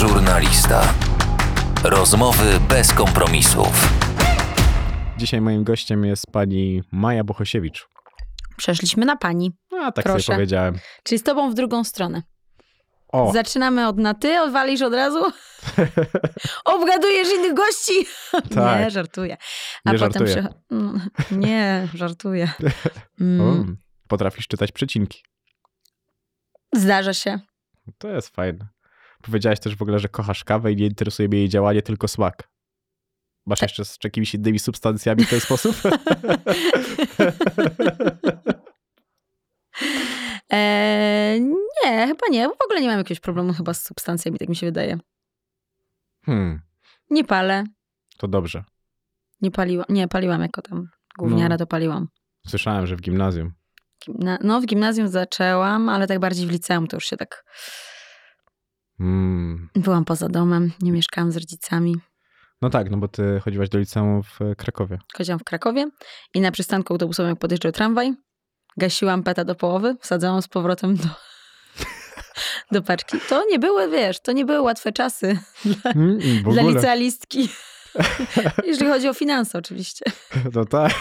Żurnalista. Rozmowy bez kompromisów. Dzisiaj moim gościem jest pani Maja Bohosiewicz. Przeszliśmy na pani. A tak Proszę. sobie powiedziałem. Czyli z tobą w drugą stronę. O, Zaczynamy od na ty, odwalisz od razu? Obgadujesz innych gości? Tak. Nie, żartuję. Nie żartuję. przycho- Mm, Nie, żartuję. Mm, o, potrafisz czytać przecinki. Zdarza się. To jest fajne. Powiedziałaś też w ogóle, że kochasz kawę i nie interesuje mnie jej działanie, tylko smak. Masz jeszcze z jakimiś innymi substancjami w ten sposób? Eee, nie, chyba nie. W ogóle nie mam jakiegoś problemu chyba z substancjami, tak mi się wydaje. hmm, Nie palę. to dobrze. Nie paliłam. Nie, paliłam jako tam gówniara, No. to paliłam. Słyszałem, że w gimnazjum. Gimna- no, w gimnazjum zaczęłam, ale tak bardziej w liceum to już się tak... Mm. Byłam poza domem, nie mieszkałam z rodzicami. No tak, no bo ty chodziłaś do liceum w e, Krakowie. Chodziłam w Krakowie i na przystanku autobusowym, jak podjeżdżał tramwaj, gasiłam peta do połowy, wsadzałam z powrotem do, do paczki. To nie były, wiesz, to nie były łatwe czasy dla, Mm, dla licealistki. Jeżeli chodzi o finanse oczywiście. No tak.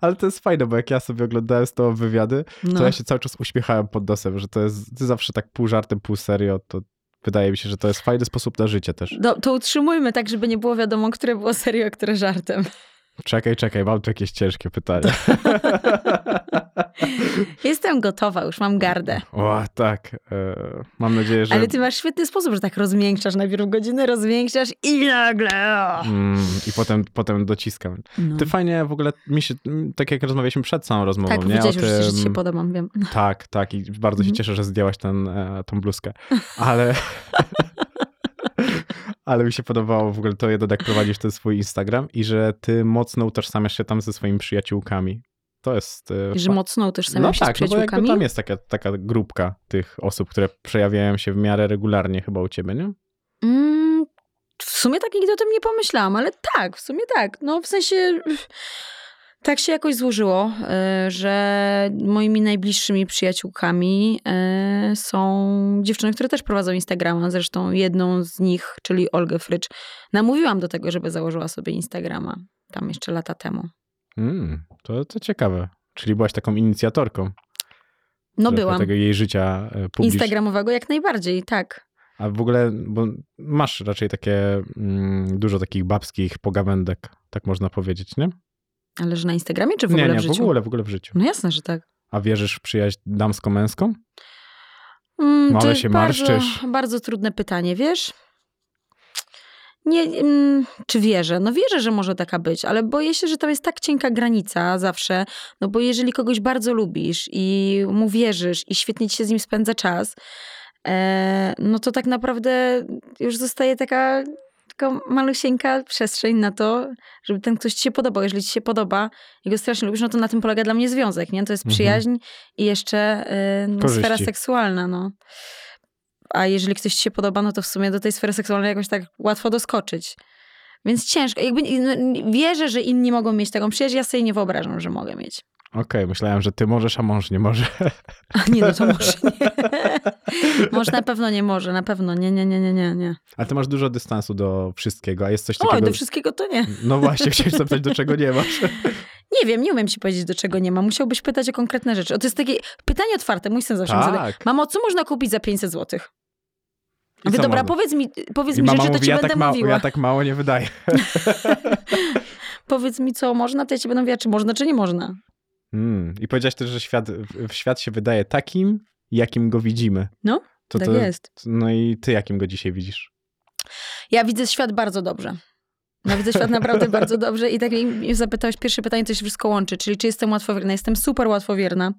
Ale to jest fajne, bo jak ja sobie oglądałem z tobą wywiady, No. to ja się cały czas uśmiechałem pod nosem, że to jest ty zawsze tak pół żartem, pół serio. To wydaje mi się, że to jest fajny sposób na życie też. Do, to utrzymujmy tak, żeby nie było wiadomo, które było serio, a które żartem. Czekaj, czekaj, mam tu jakieś ciężkie pytanie. Jestem gotowa, już mam gardę. o, tak. E, mam nadzieję, że... Ale ty masz świetny sposób, że tak rozmiękczasz. Najpierw godzinę rozmiękczasz i nagle... Mm, I potem, potem dociskam. No. Ty fajnie w ogóle, mi się, tak jak rozmawialiśmy przed całą rozmową, Tak, nie? powiedziałeś O już, że ci się tym- podobam, wiem. Tak, tak. I bardzo się Mhm. cieszę, że zdjęłaś ten, e, tą bluzkę. Ale. Ale mi się podobało w ogóle to jeden, jak prowadzisz ten swój Instagram i że ty mocno utożsamiasz się tam ze swoimi przyjaciółkami. To jest. e, Że fa- mocno utożsamiam No się tak, z no bo jakby przyjaciółkami. tam jest taka, taka grupka tych osób, które przejawiają się w miarę regularnie chyba u ciebie, nie? Mm, w sumie tak nigdy o tym nie pomyślałam, ale tak, w sumie tak. No w sensie tak się jakoś złożyło, y, że moimi najbliższymi przyjaciółkami y, są dziewczyny, które też prowadzą Instagrama. Zresztą jedną z nich, czyli Olgę Frycz, namówiłam do tego, żeby założyła sobie Instagrama. Tam jeszcze lata temu. Mm, to, to ciekawe. Czyli byłaś taką inicjatorką No byłam. tego jej życia e, publicznego. Instagramowego jak najbardziej, tak. A w ogóle, bo masz raczej takie mm, dużo takich babskich pogawędek, tak można powiedzieć, nie? Ale że na Instagramie czy w nie, ogóle nie, w życiu? w ogóle, w ogóle w życiu. No jasne, że tak. A wierzysz w przyjaźń damsko-męską? Mm, No, to ale się bardzo, marszczysz. Bardzo trudne pytanie, wiesz? Nie, mm, czy wierzę? No wierzę, że może taka być, ale boję się, że tam jest tak cienka granica zawsze, no bo jeżeli kogoś bardzo lubisz i mu wierzysz i świetnie ci się z nim spędza czas, e, no to tak naprawdę już zostaje taka, taka malusieńka przestrzeń na to, żeby ten ktoś ci się podobał. Jeżeli ci się podoba i go strasznie lubisz, no to na tym polega dla mnie związek, nie? To jest Mhm. przyjaźń i jeszcze e, no, sfera seksualna, no. A jeżeli ktoś ci się podoba, no to w sumie do tej sfery seksualnej jakoś tak łatwo doskoczyć. Więc ciężko. Jakby no, wierzę, że inni mogą mieć taką przyjaźń, ja sobie nie wyobrażam, że mogę mieć. Okej, myślałem, że ty możesz, a mąż nie może. A nie, no to może nie. Mąż na pewno nie może, na pewno. Nie, nie, nie, nie, nie, nie. Ale ty masz dużo dystansu do wszystkiego, a jest coś Oj, takiego... do wszystkiego to nie. No właśnie, chciałem zapytać, do czego nie masz. Nie wiem, nie umiem ci powiedzieć, do czego nie ma. Musiałbyś pytać o konkretne rzeczy. O, to jest takie pytanie otwarte, mój syn zawsze. Tak. Mamo, co można kupić za 500 zł? I Mówię, dobra, można? powiedz mi, powiedz I mi rzeczy, to mówi, ci ja będę tak, mało, mówiła. ja tak mało nie wydaję. Powiedz mi, co można, to ja ci będę mówiła, czy można, czy nie można. Mm. I powiedziałeś też, że świat, świat się wydaje takim, jakim go widzimy. No, to tak to, jest. No i ty jakim go dzisiaj widzisz? Ja widzę świat bardzo dobrze. Ja widzę świat naprawdę bardzo dobrze i tak mnie zapytałeś, pierwsze pytanie to się wszystko łączy, czyli czy jestem łatwowierna. Jestem super łatwowierna.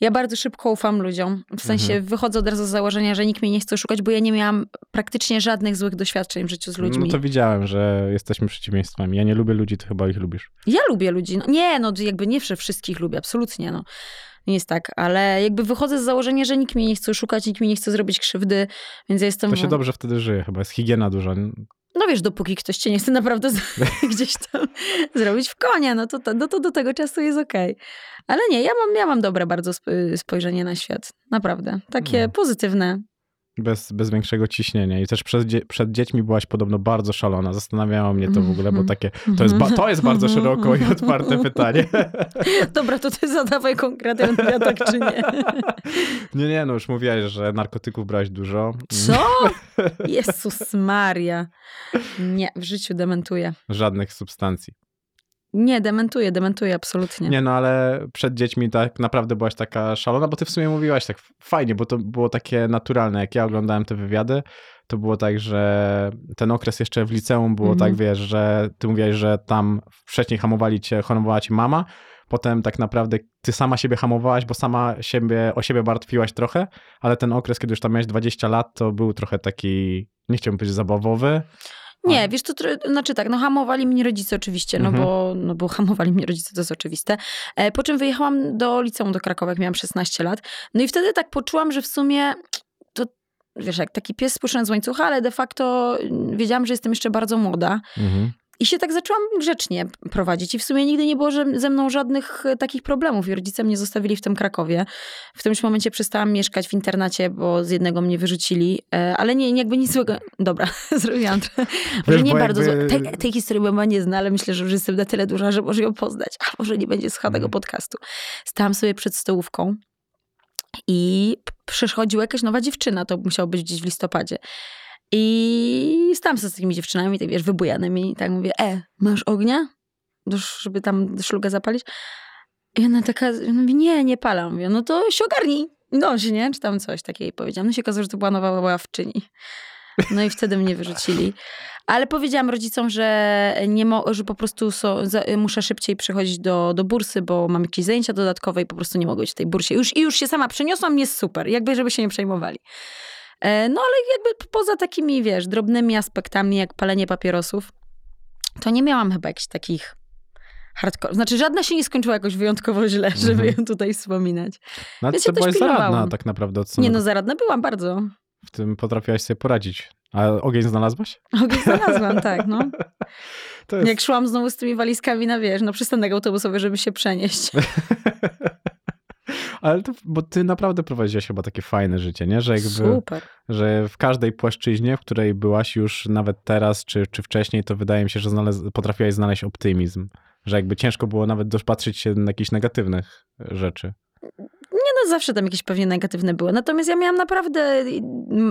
Ja bardzo szybko ufam ludziom. W sensie Mhm. wychodzę od razu z założenia, że nikt mnie nie chce szukać, bo ja nie miałam praktycznie żadnych złych doświadczeń w życiu z ludźmi. No to widziałem, że jesteśmy przeciwieństwami. Ja nie lubię ludzi, ty chyba ich lubisz. Ja lubię ludzi. No, nie, no jakby nie wszystkich lubię, absolutnie. No. Nie jest tak, ale jakby wychodzę z założenia, że nikt mnie nie chce szukać, nikt mi nie chce zrobić krzywdy, więc ja jestem... To się dobrze wtedy żyje chyba, jest higiena duża. No wiesz, dopóki ktoś cię nie chce naprawdę gdzieś tam zrobić w konia, no to, to, no to do tego czasu jest okej. Ale nie, ja mam, ja mam dobre bardzo sp- spojrzenie na świat. Naprawdę. Takie No. pozytywne. Bez, bez większego ciśnienia. I też przed, przed dziećmi byłaś podobno bardzo szalona. Zastanawiało mnie to w ogóle, bo Mhm. takie, to jest, ba- to jest bardzo szeroko i otwarte pytanie. Dobra, to ty zadawaj konkretnie, ja tak czy nie. Nie, nie, no już mówiłaś, że narkotyków brałeś dużo. Co? Jezus Maria. Nie, w życiu dementuję. Żadnych substancji. Nie, dementuję, dementuję absolutnie. Nie, no ale przed dziećmi tak naprawdę byłaś taka szalona, bo ty w sumie mówiłaś tak fajnie, bo to było takie naturalne. Jak ja oglądałem te wywiady, to było tak, że ten okres jeszcze w liceum było Mhm. tak, wiesz, że ty mówiłaś, że tam wcześniej hamowali cię, hamowała cię mama, potem tak naprawdę ty sama siebie hamowałaś, bo sama siebie, o siebie martwiłaś trochę, ale ten okres, kiedy już tam miałeś 20 lat, to był trochę taki, nie chciałbym powiedzieć zabawowy. Nie, wiesz, to znaczy tak, no hamowali mnie rodzice oczywiście, no, Mhm. bo, no bo hamowali mnie rodzice, to jest oczywiste. E, po czym wyjechałam do liceum do Krakowa, jak miałam 16 lat. No i wtedy tak poczułam, że w sumie to, wiesz, jak taki pies spuszczony z łańcucha, ale de facto mm, wiedziałam, że jestem jeszcze bardzo młoda. Mhm. I się tak zaczęłam grzecznie prowadzić. I w sumie nigdy nie było że- ze mną żadnych e, takich problemów. I rodzice mnie zostawili w tym Krakowie. W którymś momencie przestałam mieszkać w internacie, bo z jednego mnie wyrzucili. E, Ale nie, jakby nic złego. Dobra, zrobiłam trochę. Może nie bardzo jakby- złe. Tej, tej historii mama nie zna, ale myślę, że już jestem na tyle duża, że może ją poznać. A może nie będzie słuchała tego Mhm. podcastu. Stałam sobie przed stołówką i przychodziła jakaś nowa dziewczyna. To musiało być gdzieś w listopadzie. I stałam sobie z takimi dziewczynami, tak wiesz, wybujanymi i tak mówię, e, masz ognia? Żeby tam szlugę zapalić? I ona taka, ona mówi, nie, nie palam. Mówię, no to się ogarnij, noś, nie? Czy tam coś takiego jej powiedziałam. No się okazało, że to była nowa ławczyni. No i wtedy mnie wyrzucili. Ale powiedziałam rodzicom, że, nie mo- że po prostu so, za, muszę szybciej przychodzić do, do bursy, bo mam jakieś zajęcia dodatkowe i po prostu nie mogę być w tej bursie. Już, I już się sama przeniosłam, jest super. Jakby, żeby się nie przejmowali. E, No ale jakby poza takimi, wiesz, drobnymi aspektami, jak palenie papierosów, to nie miałam chyba jakichś takich hardcore. Znaczy, żadna się nie skończyła jakoś wyjątkowo źle, żeby Mhm. ją tutaj wspominać. No Więc ty też byłaś zaradna tak naprawdę od Nie no, zaradna byłam bardzo. w tym potrafiłaś sobie poradzić. A ogień znalazłaś? Ogień znalazłam, tak, no. Jest... Jak szłam znowu z tymi walizkami na, wiesz, na przystanek autobusowy, żeby się przenieść. Ale to, bo ty naprawdę prowadziłaś chyba takie fajne życie, nie? Że jakby, Super. że w każdej płaszczyźnie, w której byłaś już nawet teraz, czy, czy wcześniej, to wydaje mi się, że znalaz- potrafiłaś znaleźć optymizm. Że jakby ciężko było nawet dopatrzyć się na jakichś negatywnych rzeczy. Nie no, zawsze tam jakieś pewnie negatywne były. Natomiast ja miałam naprawdę,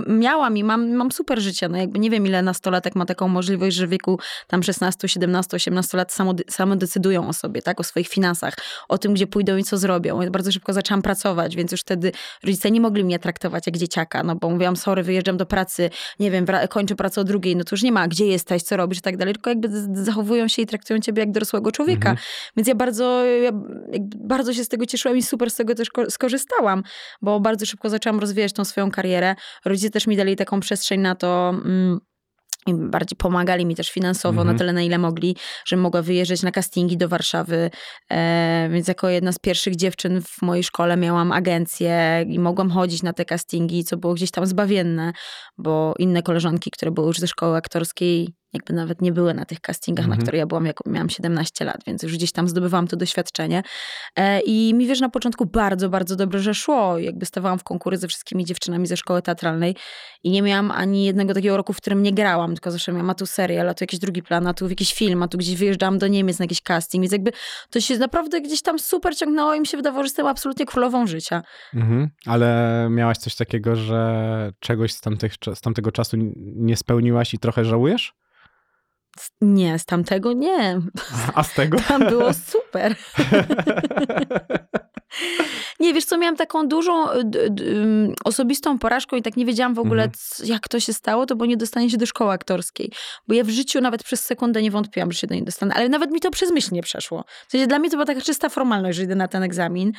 miałam i mam, mam super życie. No jakby nie wiem, ile nastolatek ma taką możliwość, że w wieku tam 16, 17, 18 lat samo, samo decydują o sobie, tak? O swoich finansach, o tym, gdzie pójdą i co zrobią. Ja bardzo szybko zaczęłam pracować, więc już wtedy rodzice nie mogli mnie traktować jak dzieciaka, no bo mówiłam, sorry, wyjeżdżam do pracy, nie wiem, kończę pracę o drugiej, no to już nie ma, gdzie jesteś, co robisz i tak dalej, tylko jakby zachowują się i traktują ciebie jak dorosłego człowieka. Mhm. Więc ja bardzo, ja bardzo się z tego cieszyłam i super z tego też ko- skorzystałam, bo bardzo szybko zaczęłam rozwijać tą swoją karierę. Rodzice też mi dali taką przestrzeń na to. Mm, i bardziej pomagali mi też finansowo Mhm. na tyle, na ile mogli, żebym mogła wyjeżdżać na castingi do Warszawy. E, więc jako jedna z pierwszych dziewczyn w mojej szkole miałam agencję i mogłam chodzić na te castingi, co było gdzieś tam zbawienne, bo inne koleżanki, które były już ze szkoły aktorskiej, jakby nawet nie były na tych castingach, Mhm. na które ja byłam, jak miałam 17 lat, więc już gdzieś tam zdobywałam to doświadczenie. E, I mi wiesz, na początku bardzo, bardzo dobrze, że szło. Jakby stawałam w konkury ze wszystkimi dziewczynami ze szkoły teatralnej i nie miałam ani jednego takiego roku, w którym nie grałam, tylko zawsze miałam a tu serial, a tu jakiś drugi plan, a tu jakiś film, a tu gdzieś wyjeżdżałam do Niemiec na jakiś casting, więc jakby to się naprawdę gdzieś tam super ciągnęło i mi się wydawało, że jestem absolutnie królową życia. Mhm. Ale miałaś coś takiego, że czegoś z, tamtych, z tamtego czasu nie spełniłaś i trochę żałujesz? Nie, z tamtego nie. A z tego? Tam było super. Nie, wiesz co, miałam taką dużą ym, osobistą porażką i tak nie wiedziałam w ogóle, Mhm. jak to się stało, to było nie dostanie się do szkoły aktorskiej. Bo ja w życiu nawet przez sekundę nie wątpiłam, że się do niej dostanę, ale nawet mi to przez myśl nie przeszło. W sensie dla mnie to była taka czysta formalność, że idę na ten egzamin.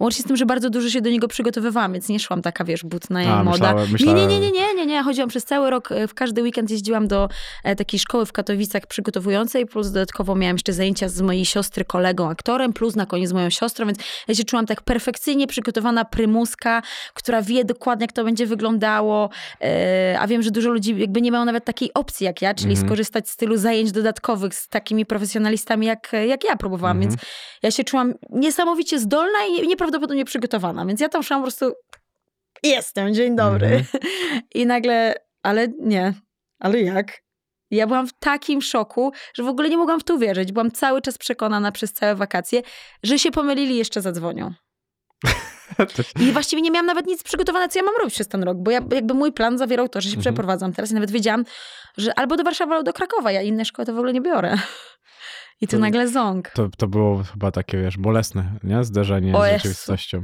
Łącznie z tym, że bardzo dużo się do niego przygotowywałam, więc nie szłam taka, wiesz, butna i moda. myślałem- Nie, myślałem- nie, nie, nie, nie, nie, nie. Chodziłam przez cały rok, e, w każdy weekend jeździłam do e, takiej szkoły w Katowicach przygotowującej, plus dodatkowo miałam jeszcze zajęcia z mojej siostry, kolegą, aktorem, plus na koniec z moją siostrą, więc ja się czułam tak perfekcyjnie przygotowana prymuska, która wie dokładnie, jak to będzie wyglądało, e, a wiem, że dużo ludzi jakby nie mają nawet takiej opcji jak ja, czyli Mhm. skorzystać z tylu zajęć dodatkowych z takimi profesjonalistami, jak, jak ja próbowałam, Mhm. więc ja się czułam niesamowicie zdolna i nieprawdopodobnie przygotowana, więc ja tam szłam po prostu jestem, dzień dobry. Mhm. I nagle, ale nie, ale jak? Ja byłam w takim szoku, że w ogóle nie mogłam w to uwierzyć. Byłam cały czas przekonana przez całe wakacje, że się pomylili jeszcze zadzwonią. I właściwie nie miałam nawet nic przygotowane, co ja mam robić przez ten rok, bo ja, jakby mój plan zawierał to, że się Mhm. przeprowadzam teraz i nawet wiedziałam, że albo do Warszawy, albo do Krakowa. Ja inne szkoły to w ogóle nie biorę. I tu To- nagle ząg. To, to było chyba takie, wiesz, bolesne, nie? Zderzenie O z rzeczywistością.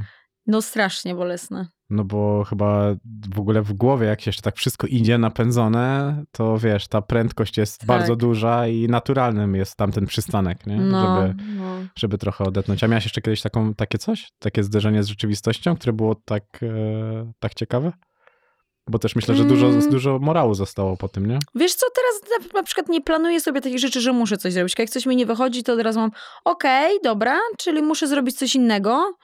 No strasznie bolesne. No bo chyba w ogóle w głowie, jak się jeszcze tak wszystko idzie napędzone, to wiesz, ta prędkość jest Tak. bardzo duża i naturalnym jest tamten przystanek, nie? No, Żeby, no. żeby trochę odetchnąć. A miałeś jeszcze kiedyś taką, takie coś? Takie zderzenie z rzeczywistością, które było tak, e, tak ciekawe? Bo też myślę, że dużo, Mm. dużo morału zostało po tym, nie? Wiesz co, teraz na, na przykład nie planuję sobie takich rzeczy, że muszę coś zrobić. Jak coś mi nie wychodzi, to od razu mam okej, dobra, czyli muszę zrobić coś innego,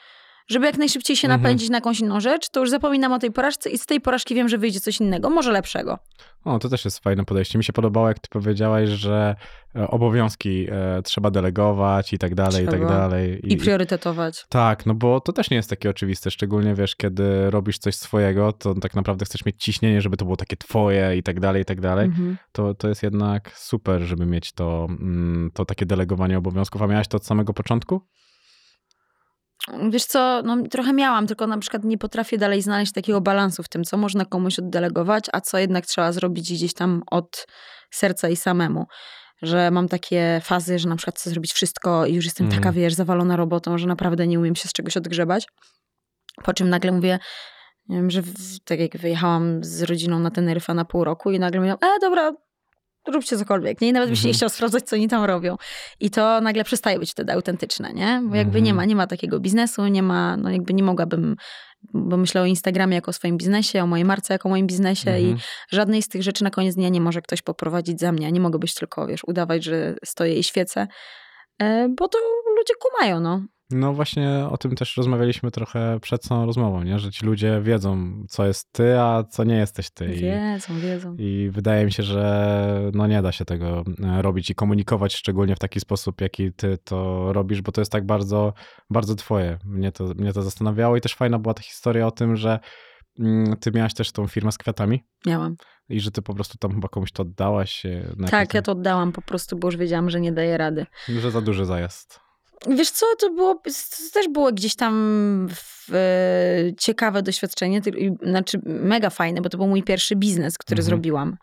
żeby jak najszybciej się Mhm. napędzić na jakąś inną rzecz, to już zapominam o tej porażce i z tej porażki wiem, że wyjdzie coś innego, może lepszego. O, to też jest fajne podejście. Mi się podobało, jak ty powiedziałaś, że e, obowiązki e, trzeba delegować i tak dalej, i tak Trzeba. dalej. I priorytetować. Tak, no bo to też nie jest takie oczywiste, szczególnie wiesz, kiedy robisz coś swojego, to tak naprawdę chcesz mieć ciśnienie, żeby to było takie twoje i tak dalej, i tak dalej. Mhm. To, to jest jednak super, żeby mieć to, mm, to takie delegowanie obowiązków. A miałaś to od samego początku? Wiesz co, no trochę miałam, tylko na przykład nie potrafię dalej znaleźć takiego balansu w tym, co można komuś oddelegować, a co jednak trzeba zrobić gdzieś tam od serca i samemu. Że mam takie fazy, że na przykład chcę zrobić wszystko i już jestem Mhm. taka, wiesz, zawalona robotą, że naprawdę nie umiem się z czegoś odgrzebać. Po czym nagle mówię, nie wiem, że w, tak jak wyjechałam z rodziną na Teneryfę na pół roku i nagle mówię, e dobra, róbcie cokolwiek. Nie? I nawet byś Mhm. nie chciał sprawdzać, co oni tam robią. I to nagle przestaje być wtedy autentyczne, nie? Bo jakby nie Mhm. ma, nie ma takiego biznesu, nie ma, no jakby nie mogłabym, bo myślę o Instagramie jako o swoim biznesie, o mojej marce jako o moim biznesie i Mhm. żadnej z tych rzeczy na koniec dnia nie może ktoś poprowadzić za mnie. Nie mogę być tylko, wiesz, udawać, że stoję i świecę, e, bo to ludzie kumają, no. No właśnie o tym też rozmawialiśmy trochę przed całą rozmową, nie? że ci ludzie wiedzą, co jest ty, a co nie jesteś ty. I, Wiedzą, wiedzą. I wydaje mi się, że no nie da się tego e, robić i komunikować szczególnie w taki sposób, jaki ty to robisz, bo to jest tak bardzo, bardzo twoje. Mnie to, mnie to zastanawiało i też fajna była ta historia o tym, że mm, ty miałaś też tą firmę z kwiatami Miałam. i że ty po prostu tam chyba komuś to oddałaś. e, Tak, ja to oddałam po prostu, bo już wiedziałam, że nie daję rady. Że za duży zajazd. Wiesz co, to było, to też było gdzieś tam w, e, ciekawe doświadczenie, znaczy mega fajne, bo to był mój pierwszy biznes, który Mhm. zrobiłam.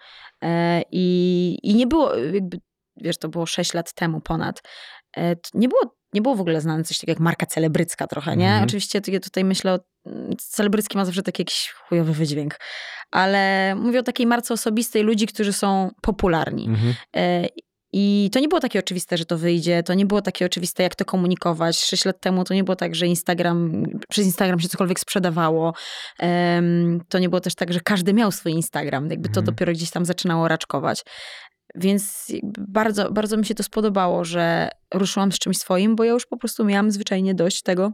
E, i, I nie było, jakby, wiesz, to było 6 lat temu ponad. E, nie było, nie było w ogóle znane coś takiego jak marka celebrycka trochę, nie? Mhm. Oczywiście ja tutaj myślę o, celebrycki ma zawsze taki jakiś chujowy wydźwięk, ale mówię o takiej marce osobistej ludzi, którzy są popularni. Mhm. E, I to nie było takie oczywiste, że to wyjdzie. To nie było takie oczywiste, jak to komunikować. Sześć lat temu to nie było tak, że Instagram, przez Instagram się cokolwiek sprzedawało. Em, To nie było też tak, że każdy miał swój Instagram. Jakby to Mhm. dopiero gdzieś tam zaczynało raczkować. Więc bardzo, bardzo mi się to spodobało, że ruszyłam z czymś swoim, bo ja już po prostu miałam zwyczajnie dość tego,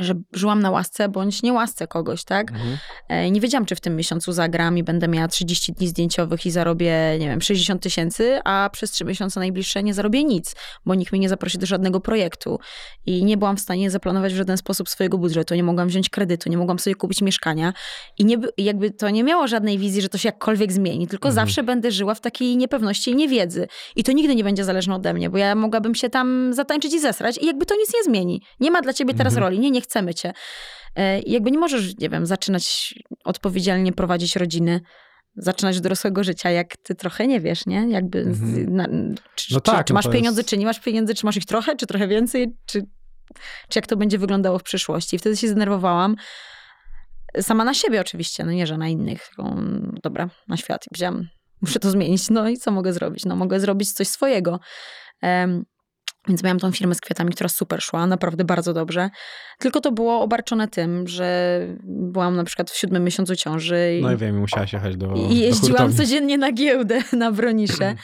że żyłam na łasce bądź nie łasce kogoś, tak? Mhm. E, Nie wiedziałam, czy w tym miesiącu zagram i będę miała 30 dni zdjęciowych i zarobię, nie wiem, 60 tysięcy, a przez 3 miesiące najbliższe nie zarobię nic, bo nikt mnie nie zaprosi do żadnego projektu. I nie byłam w stanie zaplanować w żaden sposób swojego budżetu, nie mogłam wziąć kredytu, nie mogłam sobie kupić mieszkania i nie, by- jakby to nie miało żadnej wizji, że to się jakkolwiek zmieni, tylko Mhm. zawsze będę żyła w takiej niepewności i niewiedzy. I to nigdy nie będzie zależne ode mnie, bo ja mogłabym się tam zatańczyć i zesrać i jakby to nic nie zmieni. Nie ma dla ciebie teraz Mhm. roli, nie, nie chcemy cię. E, i Jakby nie możesz, nie wiem, zaczynać odpowiedzialnie prowadzić rodziny, zaczynać dorosłego życia, jak ty trochę nie wiesz, nie? Jakby, Mhm. na, czy, No czy, tak, czy no masz pieniądze, jest- czy nie masz pieniędzy, czy masz ich trochę, czy trochę więcej, czy, czy jak to będzie wyglądało w przyszłości. I wtedy się zdenerwowałam. Sama na siebie oczywiście, no nie, że na innych. Mm, dobra, na świat. I muszę to zmienić. No i co mogę zrobić? No mogę zrobić coś swojego. Więc miałam tą firmę z kwiatami, która super szła, naprawdę bardzo dobrze. Tylko to było obarczone tym, że byłam na przykład w siódmym miesiącu ciąży i, No i wiem, musiałaś jechać do i do jeździłam hurtowni. codziennie na giełdę na Bronisze.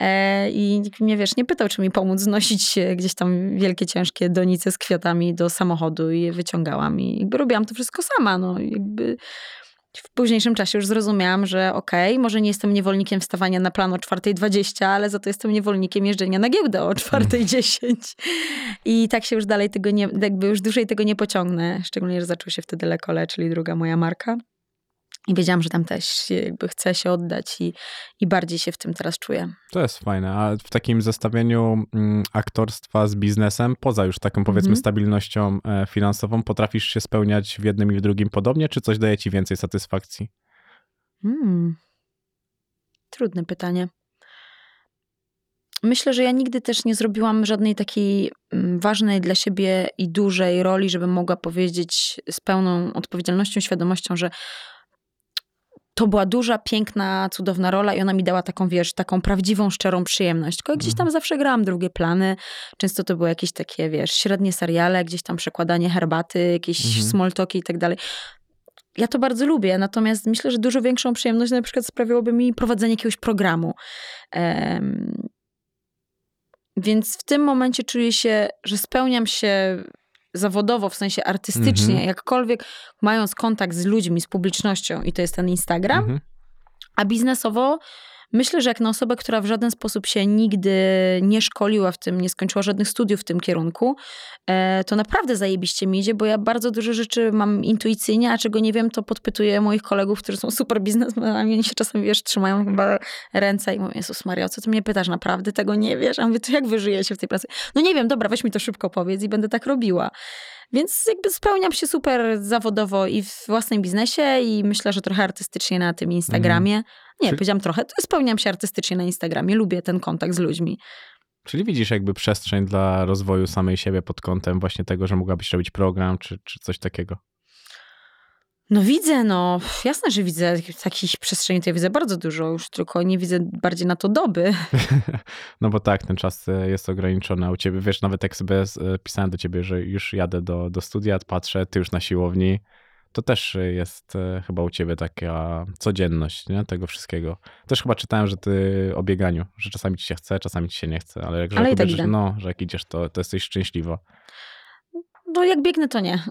E, I nikt mnie, wiesz, nie pytał, czy mi pomóc znosić e, gdzieś tam wielkie, ciężkie donice z kwiatami do samochodu i je wyciągałam. I jakby robiłam to wszystko sama, no. Jakby W późniejszym czasie już zrozumiałam, że okej, może nie jestem niewolnikiem wstawania na plan o 4.20, ale za to jestem niewolnikiem jeżdżenia na giełdę o 4.10. I tak się już dalej tego nie, jakby już dłużej tego nie pociągnę. Szczególnie, że zaczął się wtedy Lekole, czyli druga moja marka. I wiedziałam, że tam też jakby chcę się oddać i, i bardziej się w tym teraz czuję. To jest fajne. A w takim zestawieniu mm, aktorstwa z biznesem, poza już taką powiedzmy Mhm. stabilnością e, finansową, potrafisz się spełniać w jednym i w drugim podobnie, czy coś daje ci więcej satysfakcji? Hmm. Trudne pytanie. Myślę, że ja nigdy też nie zrobiłam żadnej takiej mm, ważnej dla siebie i dużej roli, żebym mogła powiedzieć z pełną odpowiedzialnością, świadomością, że to była duża, piękna, cudowna rola i ona mi dała taką, wiesz, taką prawdziwą, szczerą przyjemność. Tylko gdzieś tam zawsze grałam drugie plany. Często to były jakieś takie, wiesz, średnie seriale, gdzieś tam przekładanie herbaty, jakieś Mhm. small talki i tak dalej. Ja to bardzo lubię, natomiast myślę, że dużo większą przyjemność na przykład sprawiłoby mi prowadzenie jakiegoś programu. Em, więc w tym momencie czuję się, że spełniam się zawodowo, w sensie artystycznie, Mhm. jakkolwiek mając kontakt z ludźmi, z publicznością i to jest ten Instagram, Mhm. a biznesowo myślę, że jak na osobę, która w żaden sposób się nigdy nie szkoliła w tym, nie skończyła żadnych studiów w tym kierunku, e, to naprawdę zajebiście mi idzie, bo ja bardzo dużo rzeczy mam intuicyjnie, a czego nie wiem, to podpytuję moich kolegów, którzy są super biznesmenami, oni się czasem, wiesz, trzymają chyba ręce i mówią, Jezus Maria, co ty mnie pytasz, naprawdę tego nie wiesz? A mówię, to jak wy żyjecie w tej pracy? No nie wiem, dobra, weź mi to szybko powiedz i będę tak robiła. Więc jakby spełniam się super zawodowo i w własnym biznesie i myślę, że trochę artystycznie na tym Instagramie. Nie, Czyli- powiedziałam trochę, to spełniam się artystycznie na Instagramie. Lubię ten kontakt z ludźmi. Czyli widzisz jakby przestrzeń dla rozwoju samej siebie pod kątem właśnie tego, że mogłabyś robić program, czy, czy coś takiego. No widzę, no jasne, że widzę takich przestrzeni, to ja widzę bardzo dużo, już tylko nie widzę bardziej na to doby. No bo tak, ten czas e, jest ograniczony. U ciebie, wiesz, nawet jak sobie e, pisałem do ciebie, że już jadę do, do studia, patrzę, ty już na siłowni, to też e, jest e, chyba u ciebie taka codzienność nie? tego wszystkiego. Też chyba czytałem, że ty o bieganiu, że czasami ci się chce, czasami ci się nie chce, ale, jak, Ale jak tak idę. no, że jak idziesz, to, to jesteś szczęśliwa. No jak biegnę, to nie.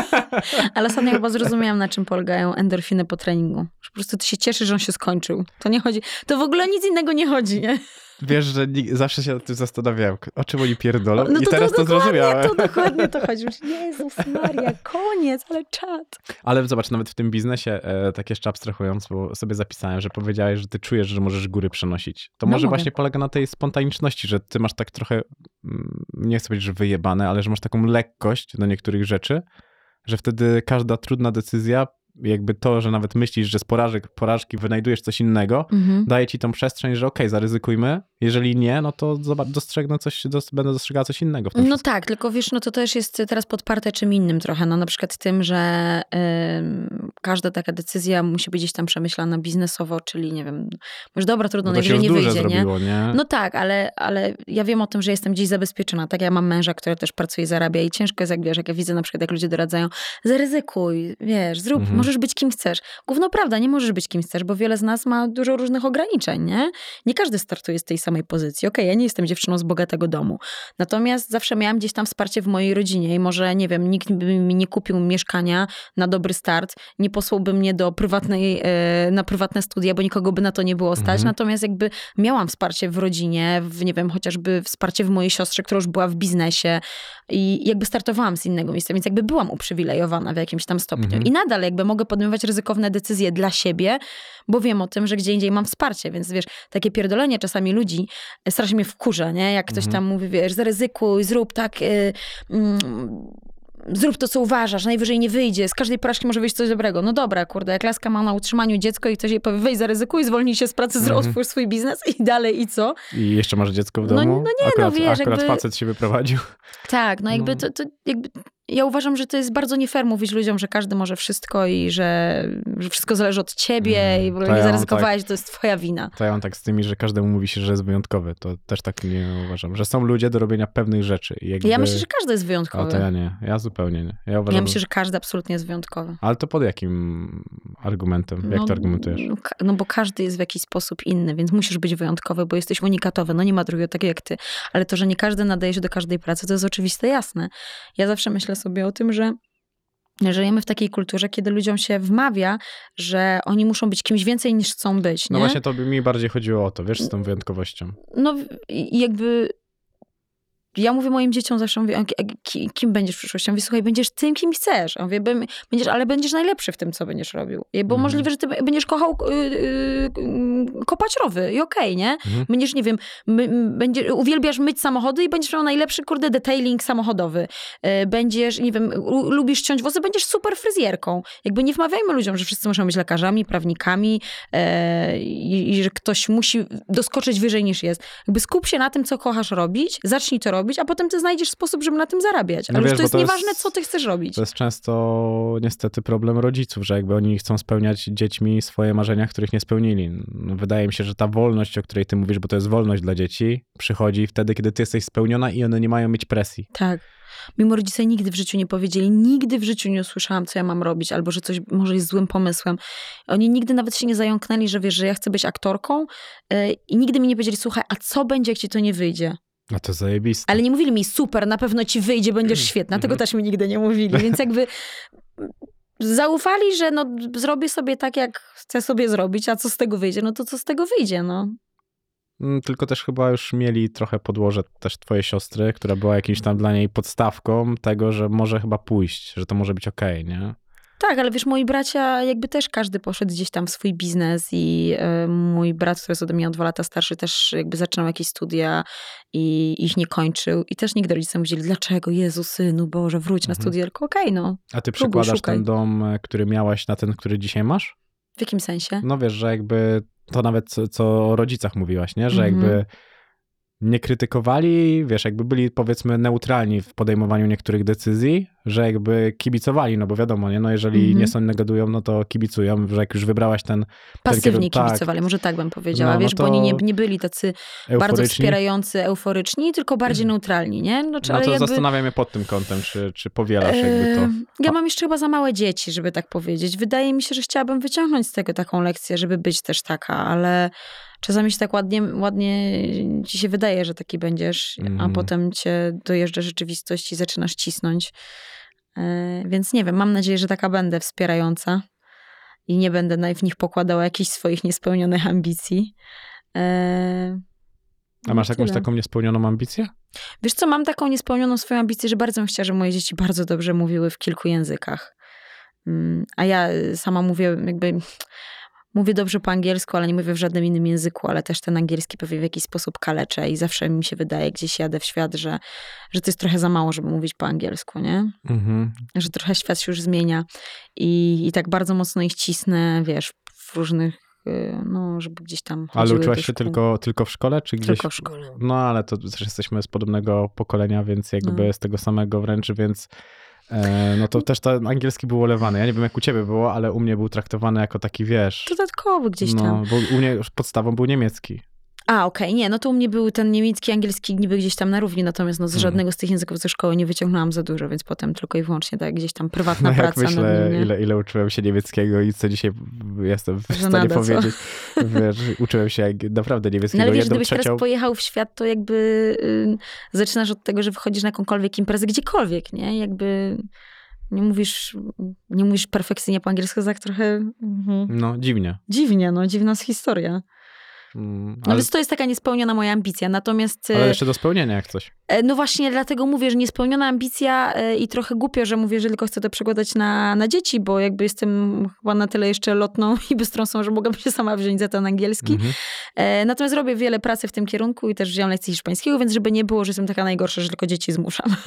Ale ostatnio chyba zrozumiałam, na czym polegają endorfiny po treningu. Że po prostu ty się cieszysz, że on się skończył. To nie chodzi, to w ogóle nic innego nie chodzi, nie? Wiesz, że nig- zawsze się nad tym zastanawiałem, o czym oni pierdolą No i teraz to, dokładnie, zrozumiałem. To dokładnie to chodzi. Już, Jezus Maria, koniec, ale czad. Ale zobacz, nawet w tym biznesie, e, tak jeszcze abstrahując, bo sobie zapisałem, że powiedziałeś, że ty czujesz, że możesz góry przenosić. To No może mogę. właśnie polega na tej spontaniczności, że ty masz tak trochę, mm, nie chcę powiedzieć, że wyjebane, ale że masz taką lekkość do niektórych rzeczy, że wtedy każda trudna decyzja, jakby to, że nawet myślisz, że z porażek, porażki wynajdujesz coś innego, daje ci tą przestrzeń, że okej, zaryzykujmy. Jeżeli nie, no to dostrzegnę coś, będę dostrzegała coś innego w tym No wszystkim. tak, tylko wiesz, no to też jest teraz podparte czym innym trochę. No na przykład tym, że każda taka decyzja musi być gdzieś tam przemyślana biznesowo, czyli nie wiem, może dobra, trudno, się najwyżej nie wyjdzie, nie? zrobiło, nie? No tak, ale, ale ja wiem o tym, że jestem gdzieś zabezpieczona. Tak, ja mam męża, który też pracuje, zarabia i ciężko jest, jak wiesz, jak ja widzę na przykład, jak ludzie doradzają, zaryzykuj, wiesz, zrób, Mhm. możesz być kim chcesz. Gówno prawda, nie możesz być kim chcesz, bo wiele z nas ma dużo różnych ograniczeń, nie? Nie każdy startuje z tej samej pozycji. Okej, ja nie jestem dziewczyną z bogatego domu. Natomiast zawsze miałam gdzieś tam wsparcie w mojej rodzinie i może, nie wiem, nikt by mi nie kupił mieszkania na dobry start, nie posłałby mnie do prywatnej, e, na prywatne studia, bo nikogo by na to nie było stać. Mhm. Natomiast jakby miałam wsparcie w rodzinie, w, nie wiem, chociażby wsparcie w mojej siostrze, która już była w biznesie i jakby startowałam z innego miejsca, więc jakby byłam uprzywilejowana w jakimś tam stopniu. Mhm. I nadal jakby mogę podejmować ryzykowne decyzje dla siebie, bo wiem o tym, że gdzie indziej mam wsparcie, więc wiesz, takie pierdolenie czasami ludzi e, strasznie mnie wkurza, nie? Jak ktoś Mhm. tam mówi, wiesz, zaryzykuj, zrób tak... y, mm, Zrób to, co uważasz, najwyżej nie wyjdzie. Z każdej porażki może wyjść coś dobrego. No dobra, kurde, jak laska ma na utrzymaniu dziecko i ktoś jej powie, weź zaryzykuj, zwolnij się z pracy, Mhm. otwórz swój biznes i dalej i co? I jeszcze masz dziecko w No- domu? no nie, no akurat, wiesz, akurat jakby- facet się wyprowadził. Tak, no jakby No. to, to jakby ja uważam, że to jest bardzo nie fair mówić ludziom, że każdy może wszystko i że, że wszystko zależy od ciebie Mm, i w ogóle nie ja zaryzykowałeś, to jest twoja wina. To ja mam tak z tymi, że każdemu mówi się, że jest wyjątkowy. To też tak nie uważam. Że są ludzie do robienia pewnych rzeczy. Jakby... Ja myślę, że każdy jest O, wyjątkowy. to ja nie. Ja zupełnie nie. Ja uważam, Ja myślę, że każdy absolutnie jest wyjątkowy. Ale to pod jakim argumentem? Jak No, to argumentujesz? No, no bo każdy jest w jakiś sposób inny, więc musisz być wyjątkowy, bo jesteś unikatowy. No nie ma drugiego takiego jak ty. Ale to, że nie każdy nadaje się do każdej pracy, to jest oczywiste, jasne. Ja zawsze myślę sobie o tym, że Żyjemy w takiej kulturze, kiedy ludziom się wmawia, że oni muszą być kimś więcej niż chcą być. No nie? właśnie to by mi bardziej chodziło o to, wiesz, z tą wyjątkowością. No i jakby ja mówię moim dzieciom zawsze, mówię, "A ki- kim będziesz w przyszłości? Ja mówię, słuchaj, będziesz tym, kim chcesz. Ja mówię, "Bym- będziesz, ale będziesz najlepszy w tym, co będziesz robił. Bo Mhm. możliwe, że ty będziesz kochał y, y, y, kopać rowy i okej, nie? Mhm. Będziesz, nie wiem, my, będzie, uwielbiasz myć samochody i będziesz miał najlepszy, kurde, detailing samochodowy. Y, Będziesz, nie wiem, lubisz ciąć włosy, będziesz super fryzjerką. Jakby nie wmawiajmy ludziom, że wszyscy muszą być lekarzami, prawnikami e, i, i że ktoś musi doskoczyć wyżej niż jest. Jakby skup się na tym, co kochasz robić, zacznij to robić, a potem ty znajdziesz sposób, żeby na tym zarabiać. No Ale wiesz, to jest to jest- nieważne, co ty chcesz robić. To jest często niestety problem rodziców, że jakby oni chcą spełniać dziećmi swoje marzenia, których nie spełnili. No, wydaje mi się, że ta wolność, o której ty mówisz, bo to jest wolność dla dzieci, przychodzi wtedy, kiedy ty jesteś spełniona i one nie mają mieć presji. Tak. Mimo rodzice nigdy w życiu nie powiedzieli, nigdy w życiu nie usłyszałam, co ja mam robić, albo że coś może jest złym pomysłem. Oni nigdy nawet się nie zająknęli, że wiesz, że ja chcę być aktorką yy, i nigdy mi nie powiedzieli, słuchaj, a co będzie, jak ci to nie wyjdzie? No to zajebiste. Ale nie mówili mi, super, na pewno ci wyjdzie, będziesz świetna. Tego też mi nigdy nie mówili, więc jakby zaufali, że no, zrobię sobie tak, jak chcę sobie zrobić, a co z tego wyjdzie? No to co z tego wyjdzie, no. Mm, Tylko też chyba już mieli trochę podłoże też twojej siostry, która była jakimś tam dla niej podstawką tego, że może chyba pójść, że to może być okej, nie? Tak, ale wiesz, moi bracia, jakby też każdy poszedł gdzieś tam w swój biznes i e, mój brat, który jest ode mnie o dwa lata starszy, też jakby zaczynał jakieś studia i ich nie kończył. I też nigdy rodzice mówili, dlaczego, Jezu, synu, Boże, wróć na Mhm. studia. Tylko okej, no. A ty Próbuj, przykładasz szukaj. ten dom, e, który miałaś na ten, który dzisiaj masz? W jakim sensie? No wiesz, że jakby to nawet co, co o rodzicach mówiłaś, nie? Że Mhm. jakby nie krytykowali, wiesz, jakby byli powiedzmy neutralni w podejmowaniu niektórych decyzji, że jakby kibicowali, no bo wiadomo, nie? No jeżeli Mhm. nie są negadują, no to kibicują, że jak już wybrałaś ten Pasywnie tak. kibicowali, może tak bym powiedziała, No, no wiesz, bo oni nie, nie byli tacy bardzo wspierający, euforyczni, tylko bardziej neutralni, nie? Znaczy, no ale to jakby... zastanawiam się pod tym kątem, czy, czy powielasz jakby to. Ja mam jeszcze chyba za małe dzieci, żeby tak powiedzieć. Wydaje mi się, że chciałabym wyciągnąć z tego taką lekcję, żeby być też taka, ale czasami się tak ładnie, ładnie ci się wydaje, że taki będziesz, a Mhm. potem cię dojeżdża rzeczywistość i zaczynasz cisnąć. Eee, Więc nie wiem, mam nadzieję, że taka będę wspierająca i nie będę w nich pokładała jakichś swoich niespełnionych ambicji. Eee, A masz no jakąś tyle. taką niespełnioną ambicję? Wiesz co, mam taką niespełnioną swoją ambicję, że bardzo bym chciała, żeby moje dzieci bardzo dobrze mówiły w kilku językach. Mm, A ja sama mówię jakby... Mówię dobrze po angielsku, ale nie mówię w żadnym innym języku, ale też ten angielski pewnie w jakiś sposób kaleczę i zawsze mi się wydaje, gdzieś jadę w świat, że, że to jest trochę za mało, żeby mówić po angielsku, nie? Mhm. Że trochę świat się już zmienia i, i tak bardzo mocno ich cisnę, wiesz, w różnych, y, no, żeby gdzieś tam Ale uczyłaś się tylko, tylko w szkole, czy gdzieś? Tylko w szkole. No ale to też jesteśmy z podobnego pokolenia, więc jakby No. z tego samego wręcz, więc no to też ten angielski był olewany. Ja nie wiem jak u ciebie było, ale u mnie był traktowany jako taki, wiesz... Dodatkowy gdzieś tam. No, bo u mnie już podstawą był niemiecki. A, okej, nie, no to u mnie był ten niemiecki, angielski niby gdzieś tam na równi, natomiast no z Mhm. żadnego z tych języków ze szkoły nie wyciągnęłam za dużo, więc potem tylko i wyłącznie tak gdzieś tam prywatna No jak praca nad myślę, nim, nie? ile, ile uczyłem się niemieckiego i co dzisiaj jestem w stanie co? powiedzieć. Wiesz, uczyłem się jak naprawdę No niemieckiego ale wiesz, jedną gdybyś trzecią. teraz pojechał w świat, to jakby y, zaczynasz od tego, że wychodzisz na jakąkolwiek imprezę, gdziekolwiek, nie? Jakby nie mówisz, nie mówisz perfekcyjnie po angielsku, tak trochę mhm. No, dziwnie. dziwnie, no, dziwna jest historia. Mm, No Ale, więc to jest taka niespełniona moja ambicja, natomiast... ale jeszcze do spełnienia jak coś. E, No właśnie dlatego mówię, że niespełniona ambicja e, i trochę głupio, że mówię, że tylko chcę to przekładać na, na dzieci, bo jakby jestem chyba na tyle jeszcze lotną i bystrąsą, że mogłabym się sama wziąć za ten angielski. Mhm. E, Natomiast robię wiele pracy w tym kierunku i też wziąłem lekcje hiszpańskiego, więc żeby nie było, że jestem taka najgorsza, że tylko dzieci zmuszam.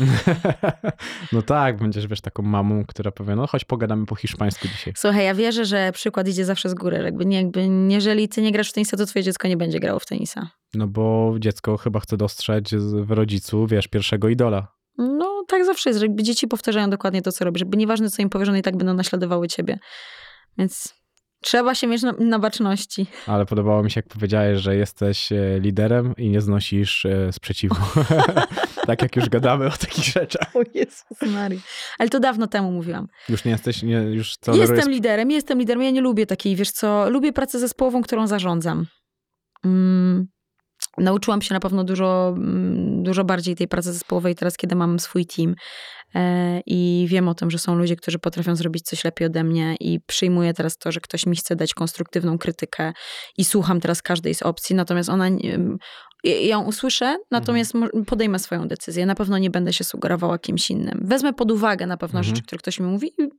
No tak, będziesz wiesz taką mamą, która powie, no chodź pogadamy po hiszpańsku dzisiaj. Słuchaj, ja wierzę, że przykład idzie zawsze z góry. Jakby, nie, jakby jeżeli ty nie grasz w tenisa, to twoje dziecko nie będzie grało w tenisa. No bo dziecko chyba chce dostrzec w rodzicu, wiesz, pierwszego idola. No tak zawsze jest, że dzieci powtarzają dokładnie to, co robisz. Żeby nieważne, co im powiesz, one i tak będą naśladowały ciebie. Więc trzeba się mieć na, na baczności. Ale podobało mi się, jak powiedziałeś, że jesteś e, liderem i nie znosisz e, sprzeciwu. tak jak już gadamy o takich rzeczach. O Jezus Maria. Ale to dawno temu mówiłam. Już nie jesteś, nie, już tolerujesz... Jestem liderem, jestem liderem. Ja nie lubię takiej, wiesz co, lubię pracę zespołową, którą zarządzam. Mm. nauczyłam się na pewno dużo, mm, dużo bardziej tej pracy zespołowej teraz, kiedy mam swój team. E, I wiem o tym, że są ludzie, którzy potrafią zrobić coś lepiej ode mnie, i przyjmuję teraz to, że ktoś mi chce dać konstruktywną krytykę i słucham teraz każdej z opcji, natomiast ona. ja ją usłyszę, natomiast mo- podejmę swoją decyzję. Na pewno nie będę się sugerowała kimś innym. Wezmę pod uwagę na pewno Mhm. rzeczy, które ktoś mi mówi i,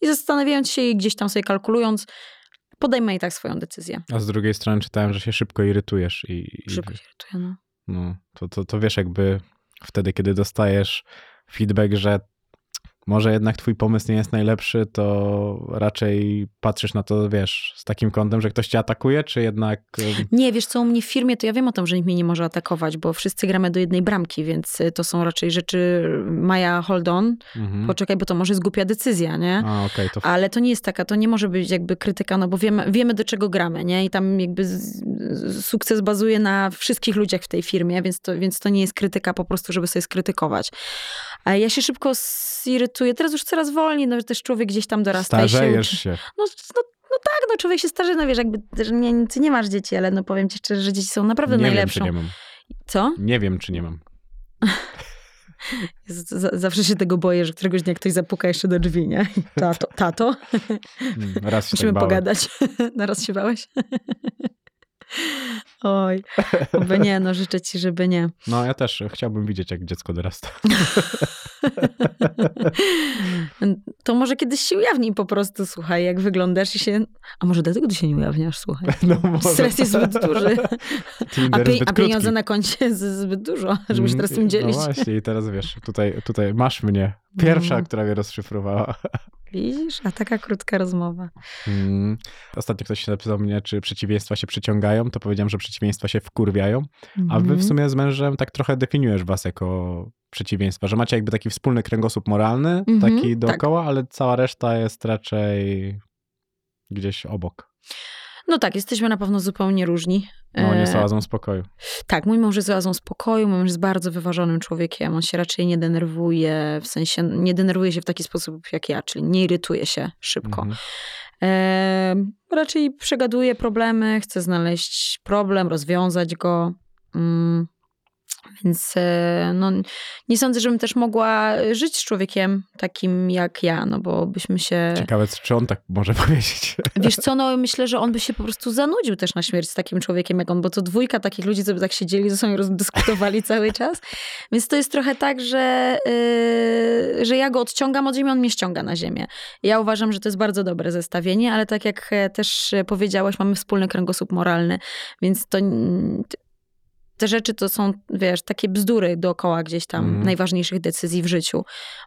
i zastanawiając się i gdzieś tam sobie kalkulując, podejmę i tak swoją decyzję. A z drugiej strony czytałem, że się szybko irytujesz i, i Szybko się irytuję, no. no, to, to, to wiesz, jakby wtedy, kiedy dostajesz feedback, że może jednak twój pomysł nie jest najlepszy, to raczej patrzysz na to, wiesz, z takim kątem, że ktoś cię atakuje, czy jednak... Nie, wiesz co, u mnie w firmie to ja wiem o tym, że nikt mnie nie może atakować, bo wszyscy gramy do jednej bramki, więc y, to są raczej rzeczy Maja, hold on, Mhm. poczekaj, bo to może jest głupia decyzja, nie? A, okej, to Ale to nie jest taka, to nie może być jakby krytyka, no bo wiemy, wiemy do czego gramy, nie? I tam jakby sukces bazuje na wszystkich ludziach w tej firmie, więc to, więc to nie jest krytyka po prostu, żeby sobie skrytykować. Ja się szybko zirytuję, teraz już coraz wolniej, no też człowiek gdzieś tam dorasta i się starzejesz się. No, no, no tak, no człowiek się starzeje, no wiesz, jakby, nie, ty nie masz dzieci, ale no powiem ci szczerze, że dzieci są naprawdę Nie wiem, najlepszą. czy nie mam. Co? Nie wiem, czy nie mam. Zawsze się tego boję, że któregoś dnia ktoś zapuka jeszcze do drzwi, nie? Tato, tato Mm, Raz się musimy tak pogadać. Naraz się bałeś? Oj, oby nie, no życzę ci, żeby nie. No, ja też chciałbym widzieć, jak dziecko dorasta. To może kiedyś się ujawnij po prostu, słuchaj, jak wyglądasz i się... A może dlatego ty się nie ujawniasz, słuchaj. No, może. Stres jest zbyt duży. A, pie- zbyt a pieniądze na koncie jest zbyt dużo, żeby się teraz tym dzielić. No właśnie, i teraz wiesz, tutaj, tutaj masz mnie. Pierwsza, No. która mnie rozszyfrowała. Widzisz? A taka krótka rozmowa. Mm. Ostatnio ktoś się zapytał mnie, czy przeciwieństwa się przyciągają, to powiedziałem, że przeciwieństwa się wkurwiają. A wy w Mhm. sumie z mężem tak trochę definiujesz was jako przeciwieństwa, że macie jakby taki wspólny kręgosłup moralny, Mhm, taki tak. dookoła, ale cała reszta jest raczej gdzieś obok. No tak, jesteśmy na pewno zupełnie różni. No, nie E, sałazą spokoju. Tak, mój mąż jest oazą spokoju, mój mąż jest bardzo wyważonym człowiekiem. On się raczej nie denerwuje, w sensie nie denerwuje się w taki sposób jak ja, czyli nie irytuje się szybko. Mhm. E, raczej przegaduje problemy, chce znaleźć problem, rozwiązać go. Mm, więc e, no, nie sądzę, żebym też mogła żyć z człowiekiem takim jak ja, no bo byśmy się... Ciekawe, czy on tak może powiedzieć. Wiesz co, no myślę, że on by się po prostu zanudził też na śmierć z takim człowiekiem jak on, bo to dwójka takich ludzi, co by tak siedzieli ze sobą i rozdyskutowali cały czas. Więc to jest trochę tak, że, yy, że ja go odciągam od ziemi, on mnie ściąga na ziemię. Ja uważam, że to jest bardzo dobre zestawienie, ale tak jak e, też powiedziałaś, mamy wspólny kręgosłup moralny, więc to... mm, Te rzeczy to są, wiesz, takie bzdury dookoła gdzieś tam Mhm. najważniejszych decyzji w życiu.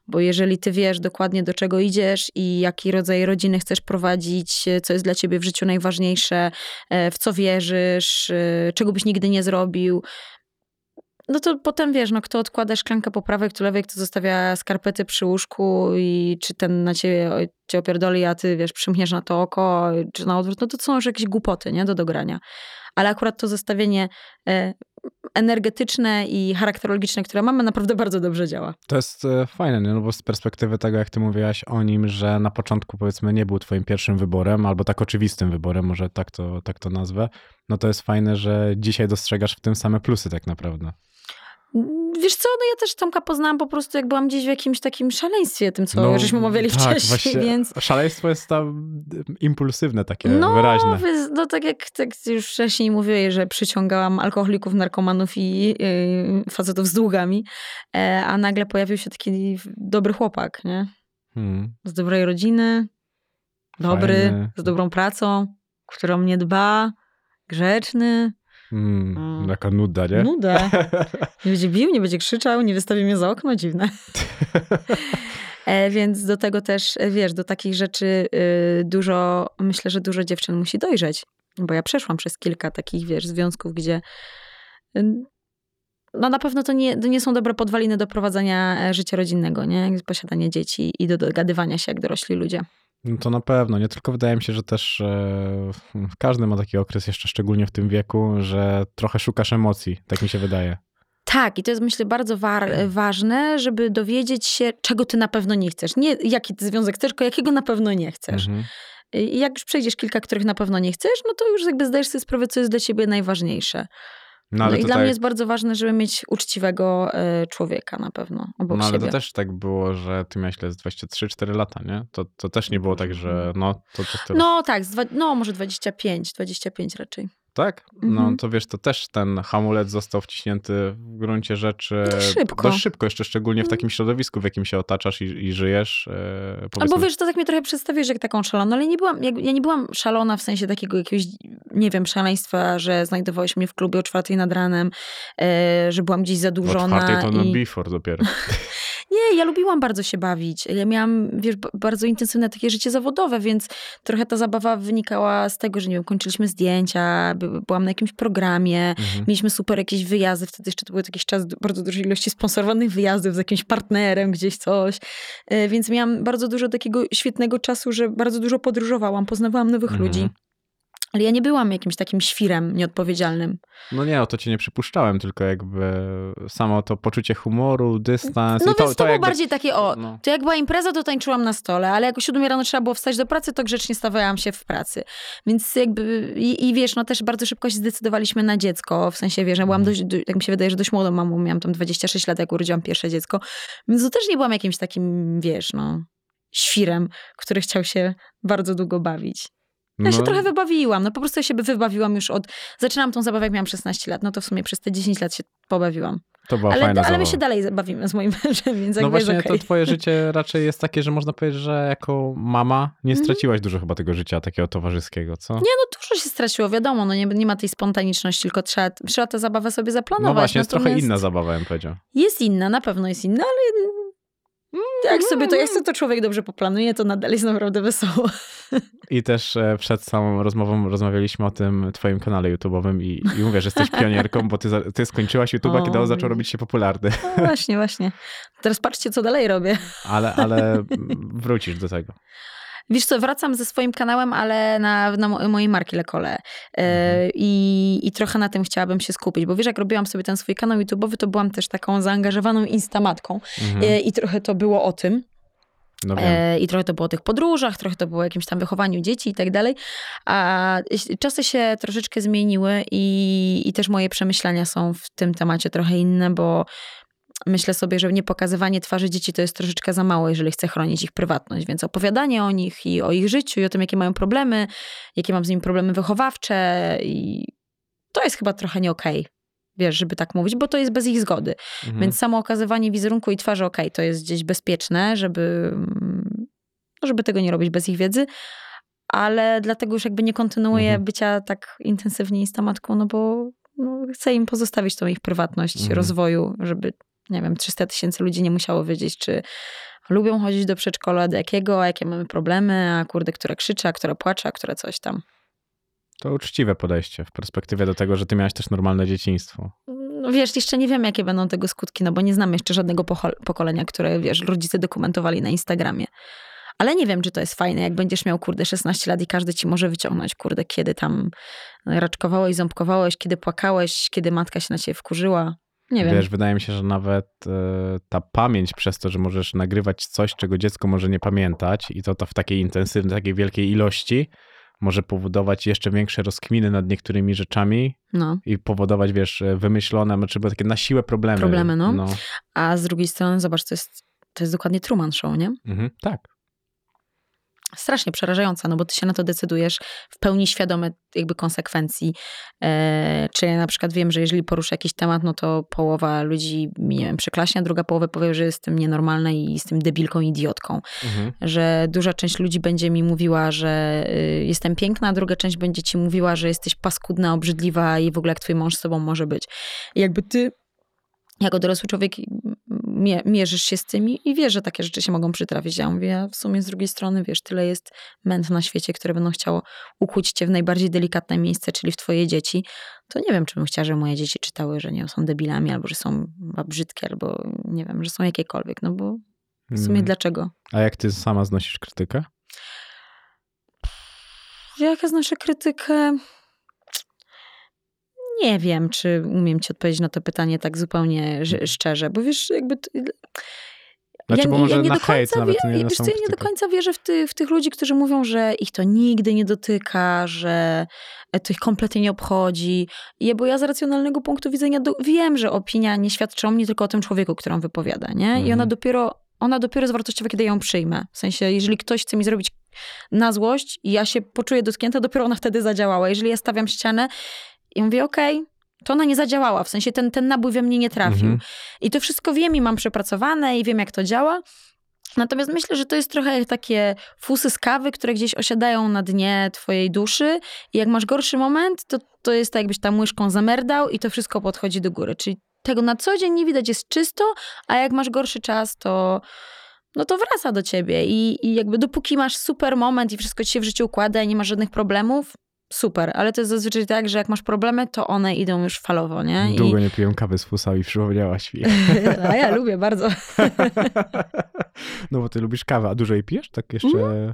Bo jeżeli ty wiesz dokładnie do czego idziesz i jaki rodzaj rodziny chcesz prowadzić, co jest dla ciebie w życiu najważniejsze, e, w co wierzysz, e, czego byś nigdy nie zrobił, no to potem wiesz, no kto odkłada szklankę po prawej, kto lewej, kto zostawia skarpety przy łóżku i czy ten na ciebie cię opierdoli, a ty wiesz, przymkniesz na to oko, czy na odwrót, no to są już jakieś głupoty, nie, do dogrania. Ale akurat to zestawienie e, energetyczne i charakterologiczne, które mamy, naprawdę bardzo dobrze działa. To jest e, fajne, nie? no bo z perspektywy tego, jak ty mówiłaś o nim, że na początku powiedzmy nie był twoim pierwszym wyborem, albo tak oczywistym wyborem, może tak to, tak to nazwę, no to jest fajne, że dzisiaj dostrzegasz w tym same plusy tak naprawdę. Wiesz co, no ja też Tomka poznałam po prostu, jak byłam gdzieś w jakimś takim szaleństwie tym, co No, żeśmy omawiali tak, wcześniej, właśnie więc... Szaleństwo jest tam impulsywne, takie No, wyraźne. wy- no tak jak tak już wcześniej mówiłeś, że przyciągałam alkoholików, narkomanów i yy, facetów z długami, e, a nagle pojawił się taki dobry chłopak, nie? Hmm. Z dobrej rodziny, dobry, Fajny. z dobrą pracą, który o mnie dba, grzeczny. Mm. Taka nuda, nie? nuda. Nie będzie bił, nie będzie krzyczał, nie wystawi mnie za okno, dziwne. E, więc do tego też, e, wiesz, do takich rzeczy y, dużo, myślę, że dużo dziewczyn musi dojrzeć. Bo ja przeszłam przez kilka takich, wiesz, związków, gdzie y, no na pewno to nie, to nie są dobre podwaliny do prowadzenia e, życia rodzinnego, nie? Posiadanie dzieci i do dogadywania się jak dorośli ludzie. No to na pewno, nie tylko wydaje mi się, że też e, każdy ma taki okres, jeszcze szczególnie w tym wieku, że trochę szukasz emocji, tak mi się wydaje. Tak, i to jest myślę bardzo war, ważne, żeby dowiedzieć się, czego ty na pewno nie chcesz. Nie jaki ty związek chcesz, tylko jakiego na pewno nie chcesz. Mhm. I jak już przejdziesz kilka, których na pewno nie chcesz, no to już jakby zdajesz sobie sprawę, co jest dla ciebie najważniejsze. No No, i to dla tak, mnie jest bardzo ważne, żeby mieć uczciwego e, człowieka na pewno obok no ale siebie. to też tak było, że ty miałeś ile, z 23-4 lata, nie? To, to też nie było tak, że no, to, to. No tak, dwa, no może 25, 25 raczej. Tak? No Mhm. to wiesz, to też ten hamulec został wciśnięty w gruncie rzeczy Dość szybko. dość szybko, jeszcze szczególnie w takim środowisku, w jakim się otaczasz i, i żyjesz. E, Albo wiesz, to tak mnie trochę przedstawiłeś jak taką szaloną, ale nie byłam, jak, ja nie byłam szalona w sensie takiego jakiegoś, nie wiem, szaleństwa, że znajdowałeś mnie w klubie o czwartej nad ranem, e, że byłam gdzieś o zadłużona. czwartej to no i... before dopiero. Nie, ja lubiłam bardzo się bawić. Ja miałam, wiesz, bardzo intensywne takie życie zawodowe, więc trochę ta zabawa wynikała z tego, że nie wiem, kończyliśmy zdjęcia, by- byłam na jakimś programie, Mhm. mieliśmy super jakieś wyjazdy, wtedy jeszcze to były jakiś czas bardzo dużej ilości sponsorowanych wyjazdów z jakimś partnerem, gdzieś coś. E, Więc miałam bardzo dużo takiego świetnego czasu, że bardzo dużo podróżowałam, poznawałam nowych Mhm. ludzi. Ale ja nie byłam jakimś takim świrem nieodpowiedzialnym. No nie, o to cię nie przypuszczałem, tylko jakby samo to poczucie humoru, dystans. No to, więc to, było jakby- bardziej takie, o, no. to jak była impreza, to tańczyłam na stole, ale jak o 7 rano trzeba było wstać do pracy, to grzecznie stawałam się w pracy. Więc jakby, i, i wiesz, no też bardzo szybko się zdecydowaliśmy na dziecko, w sensie, wiesz, ja byłam Mhm. dość, do- tak mi się wydaje, że dość młodą mamą, miałam tam 26 lat, jak urodziłam pierwsze dziecko, więc to też nie byłam jakimś takim, wiesz, no, świrem, który chciał się bardzo długo bawić. Ja się No, trochę wybawiłam, no po prostu ja się wybawiłam już od, zaczynałam tą zabawę, jak miałam 16 lat, no to w sumie przez te 10 lat się pobawiłam. To była Ale, fajna ale my się dalej bawimy z moim mężem, więc No właśnie, jest okej. to twoje życie raczej jest takie, że można powiedzieć, że jako mama nie Mhm. straciłaś dużo chyba tego życia takiego towarzyskiego, co? Nie, no dużo się straciło, wiadomo, no nie, nie ma tej spontaniczności, tylko trzeba, trzeba tę zabawę sobie zaplanować. No właśnie, jest trochę Natomiast inna zabawa, bym powiedział. Jest inna, na pewno jest inna, ale jak sobie to, jak sobie to człowiek dobrze poplanuje, to nadal jest naprawdę wesoło. I też e, przed samą rozmową rozmawialiśmy o tym twoim kanale YouTube'owym i, i mówię, że jesteś pionierką, bo ty, ty skończyłaś YouTube'a, kiedy on zaczął robić się popularny. No właśnie, właśnie. Teraz patrzcie, co dalej robię. Ale, ale wrócisz do tego. Wiesz co, wracam ze swoim kanałem, ale na, na mo- mojej marki Lekole. E, Mhm. i, I trochę na tym chciałabym się skupić, bo wiesz, jak robiłam sobie ten swój kanał YouTube'owy, to byłam też taką zaangażowaną instamatką. Mhm. E, I trochę to było o tym. No. E, I trochę to było o tych podróżach, trochę to było o jakimś tam wychowaniu dzieci i tak dalej. A czasy się troszeczkę zmieniły i, i też moje przemyślenia są w tym temacie trochę inne, bo myślę sobie, że nie pokazywanie twarzy dzieci to jest troszeczkę za mało, jeżeli chcę chronić ich prywatność. Więc opowiadanie o nich i o ich życiu i o tym, jakie mają problemy, jakie mam z nimi problemy wychowawcze i to jest chyba trochę nie okej. Wiesz, żeby tak mówić, bo to jest bez ich zgody. Mhm. Więc samo okazywanie wizerunku i twarzy, okej, to jest gdzieś bezpieczne, żeby, no, żeby tego nie robić bez ich wiedzy, ale dlatego już jakby nie kontynuuję Mhm. bycia tak intensywnie instamatką, no bo no, chcę im pozostawić tą ich prywatność Mhm. rozwoju, żeby, nie wiem, 300 tysięcy ludzi nie musiało wiedzieć, czy lubią chodzić do przedszkola, do jakiego, a jakie mamy problemy, a kurde, która krzyczy, a która płacze, a która coś tam. To uczciwe podejście w perspektywie do tego, że ty miałeś też normalne dzieciństwo. No wiesz, jeszcze nie wiem, jakie będą tego skutki, no bo nie znam jeszcze żadnego pokolenia, które, wiesz, rodzice dokumentowali na Instagramie. Ale nie wiem, czy to jest fajne, jak będziesz miał, kurde, 16 lat i każdy ci może wyciągnąć, kurde, kiedy tam raczkowałeś, ząbkowałeś, kiedy płakałeś, kiedy matka się na ciebie wkurzyła. Nie wiem. Wiesz, wydaje mi się, że nawet e, ta pamięć przez to, że możesz nagrywać coś, czego dziecko może nie pamiętać i to, to w takiej intensywnej, takiej wielkiej ilości, może powodować jeszcze większe rozkminy nad niektórymi rzeczami No. i powodować, wiesz, e, wymyślone, znaczy takie na siłę problemy. Problemy, no. no. A z drugiej strony, zobacz, to jest, to jest dokładnie Truman Show, nie? Mhm, tak. Strasznie przerażająca, no bo ty się na to decydujesz w pełni świadome jakby konsekwencji. E, czy ja na przykład wiem, że jeżeli poruszę jakiś temat, no to połowa ludzi, nie wiem, przyklaśnie, a druga połowa powie, że jestem nienormalna i jestem debilką, idiotką. Mhm. Że duża część ludzi będzie mi mówiła, że y, jestem piękna, a druga część będzie ci mówiła, że jesteś paskudna, obrzydliwa i w ogóle jak twój mąż z tobą może być. I jakby ty jako dorosły człowiek mierzysz się z tym i wiesz, że takie rzeczy się mogą przytrafić. Ja mówię, a w sumie z drugiej strony, wiesz, tyle jest męt na świecie, które będą chciało ukłuć cię w najbardziej delikatne miejsce, czyli w twoje dzieci. To nie wiem, czy bym chciała, żeby moje dzieci czytały, że nie są debilami, albo że są brzydkie, albo nie wiem, że są jakiekolwiek, no bo w sumie Mm. dlaczego? A jak ty sama znosisz krytykę? Jaka znoszę krytykę? Nie wiem, czy umiem ci odpowiedzieć na to pytanie tak zupełnie ż- szczerze, bo wiesz, jakby Znaczy, ja, nie do końca, wie, nie na wiesz co, samą ja nie do końca wierzę w, ty, w tych ludzi, którzy mówią, że ich to nigdy nie dotyka, że to ich kompletnie nie obchodzi. Ja, bo ja z racjonalnego punktu widzenia do, wiem, że opinia nie świadczy o mnie, tylko o tym człowieku, którą wypowiada, nie? I ona Mhm. dopiero, ona dopiero jest wartościowa, kiedy ją przyjmę. W sensie, jeżeli ktoś chce mi zrobić na złość i ja się poczuję dotknięta, dopiero ona wtedy zadziałała. Jeżeli ja stawiam ścianę i mówię, okej, to ona nie zadziałała, w sensie ten, ten nabój we mnie nie trafił. Mhm. I to wszystko wiem i mam przepracowane i wiem, jak to działa. Natomiast myślę, że to jest trochę jak takie fusy z kawy, które gdzieś osiadają na dnie twojej duszy i jak masz gorszy moment, to, to jest tak jakbyś tam łyżką zamerdał i to wszystko podchodzi do góry. Czyli tego na co dzień nie widać, jest czysto, a jak masz gorszy czas, to no to wraca do ciebie i, i jakby dopóki masz super moment i wszystko ci się w życiu układa i nie masz żadnych problemów, super, ale to jest zazwyczaj tak, że jak masz problemy, to one idą już falowo, nie? I, Długo nie piłem kawy z fusami, przypomniałaś mi. a ja lubię bardzo. No bo ty lubisz kawę, a dużo jej pijesz? Tak jeszcze... Mhm.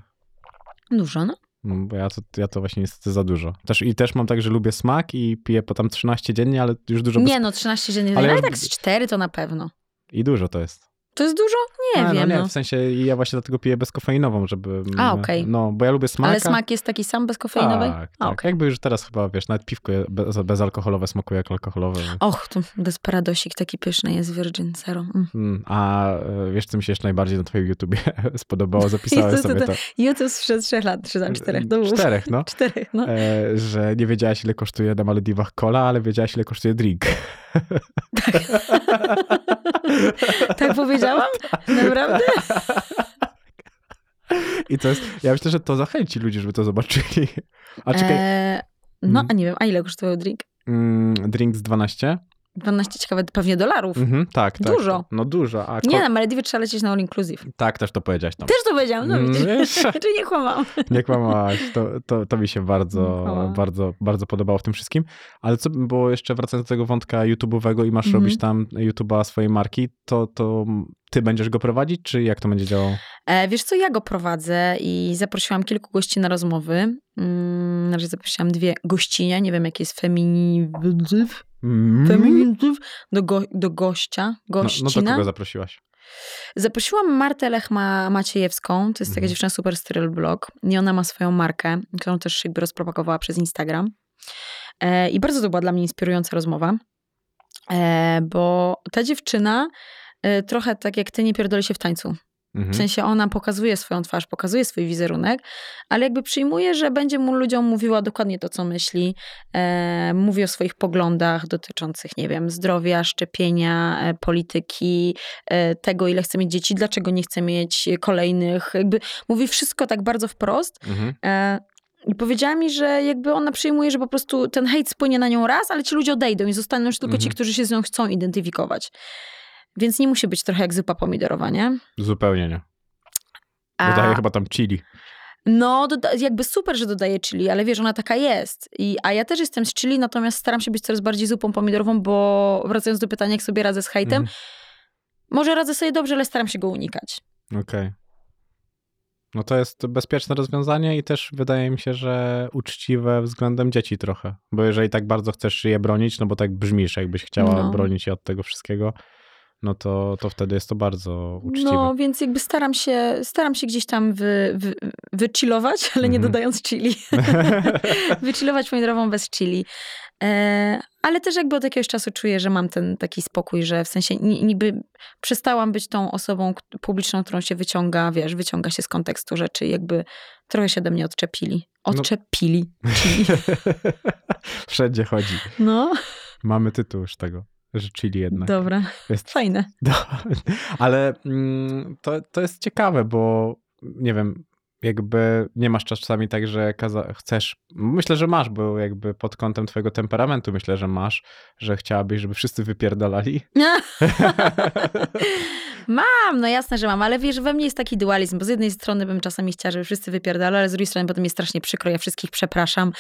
Dużo, no. No, bo ja to, ja to właśnie niestety za dużo. Też, I też mam tak, że lubię smak i piję po tam 13 dziennie, ale już dużo... bez- Nie no, 13 dziennie, Ale ale, ja- tak z 4 to na pewno. I dużo to jest. To jest dużo? Nie A, wiem, no no. nie, w sensie ja właśnie dlatego piję bezkofeinową, żeby... A, okej. No, bo ja lubię smak. Ale smak jest taki sam bezkofeinowy? Tak, A, tak. okej. Jakby już teraz chyba, wiesz, nawet piwko bez, bezalkoholowe smakuje jak alkoholowe. Och, to desperadosik taki pyszny jest Virgin Zero. Mm. Mm, a e, wiesz, co mi się jeszcze najbardziej na twoim YouTubie spodobało? Zapisałem to- sobie to- to. YouTube sprzed 3 lat, czy tam 4. No, mów. Czterech, no. Czterech, no. E, że nie wiedziałaś, ile kosztuje na Malediwach cola, ale wiedziałaś, ile kosztuje drink. Tak powiedziałam? Naprawdę? I to jest, ja myślę, że to zachęci ludzi, żeby to zobaczyli. A czekaj, E, no, Mm. a nie wiem, a ile kosztował drink? mm, drink z 12? 12 ciekawe, pewnie dolarów. Mhm, tak, tak. Dużo. tak. No dużo. A Nie, na Malediwy trzeba lecieć na all inclusive. Tak, też to powiedziałaś tam. Też to powiedziałam, no Mm, widzisz. wiesz? Czy nie kłamałam? Nie kłamałaś. To, to, to mi się bardzo, bardzo, bardzo podobało w tym wszystkim. Ale co, bo jeszcze wracając do tego wątka YouTube'owego i masz Mhm. robić tam YouTube'a swojej marki, to, to ty będziesz go prowadzić, czy jak to będzie działało? E, wiesz co, ja go prowadzę i zaprosiłam kilku gości na rozmowy. Mm, na razie zaprosiłam dwie gościnie, nie wiem jaki jest feminityw, Mm. do, go, do gościa, No, gościna. no do kogo zaprosiłaś? Zaprosiłam Martę Lechma Maciejewską, to jest taka Mhm. dziewczyna super styl blog i ona ma swoją markę, którą też jakby rozpropagowała przez Instagram. E, I bardzo to była dla mnie inspirująca rozmowa, e, bo ta dziewczyna e, trochę tak jak ty nie pierdoli się w tańcu. W Mhm. sensie ona pokazuje swoją twarz, pokazuje swój wizerunek, ale jakby przyjmuje, że będzie mu ludziom mówiła dokładnie to, co myśli. E, mówi o swoich poglądach dotyczących, nie wiem, zdrowia, szczepienia, e, polityki, e, tego, ile chce mieć dzieci, dlaczego nie chce mieć kolejnych. Jakby mówi wszystko tak bardzo wprost. Mhm. E, i powiedziała mi, że jakby ona przyjmuje, że po prostu ten hejt spłynie na nią raz, ale ci ludzie odejdą i zostaną już tylko ci, Mhm. którzy się z nią chcą identyfikować. Więc nie musi być trochę jak zupa pomidorowa, nie? Zupełnie nie. A- Dodaję chyba tam chili. No, doda- jakby super, że dodaje chili, ale wiesz, ona taka jest. I, a ja też jestem z chili, natomiast staram się być coraz bardziej zupą pomidorową, bo wracając do pytania, jak sobie radzę z hejtem, Mhm. może radzę sobie dobrze, ale staram się go unikać. Okej. No to jest bezpieczne rozwiązanie i też wydaje mi się, że uczciwe względem dzieci trochę. Bo jeżeli tak bardzo chcesz je bronić, no bo tak brzmisz, jakbyś chciała No. bronić je od tego wszystkiego, no to, to wtedy jest to bardzo uczciwe. No, więc jakby staram się, staram się gdzieś tam wy, wy, wychillować, ale nie Mhm. dodając chili. Wychillować pomidorową bez chili. E, ale też jakby od jakiegoś czasu czuję, że mam ten taki spokój, że w sensie ni- niby przestałam być tą osobą publiczną, którą się wyciąga, wiesz, wyciąga się z kontekstu rzeczy i jakby trochę się ode mnie odczepili. Odczepili. Chili. Wszędzie chodzi. No, Mamy tytuł już tego, że chili jednak. dobra. Jest Fajne. No, ale mm, to, to jest ciekawe, bo nie wiem, jakby nie masz czasami tak, że chcesz, myślę, że masz, bo jakby pod kątem twojego temperamentu myślę, że masz, że chciałabyś, żeby wszyscy wypierdalali. Mam, no jasne, że mam, ale wiesz, we mnie jest taki dualizm, bo z jednej strony bym czasami chciała, żeby wszyscy wypierdalali, ale z drugiej strony potem jest strasznie przykro, ja wszystkich przepraszam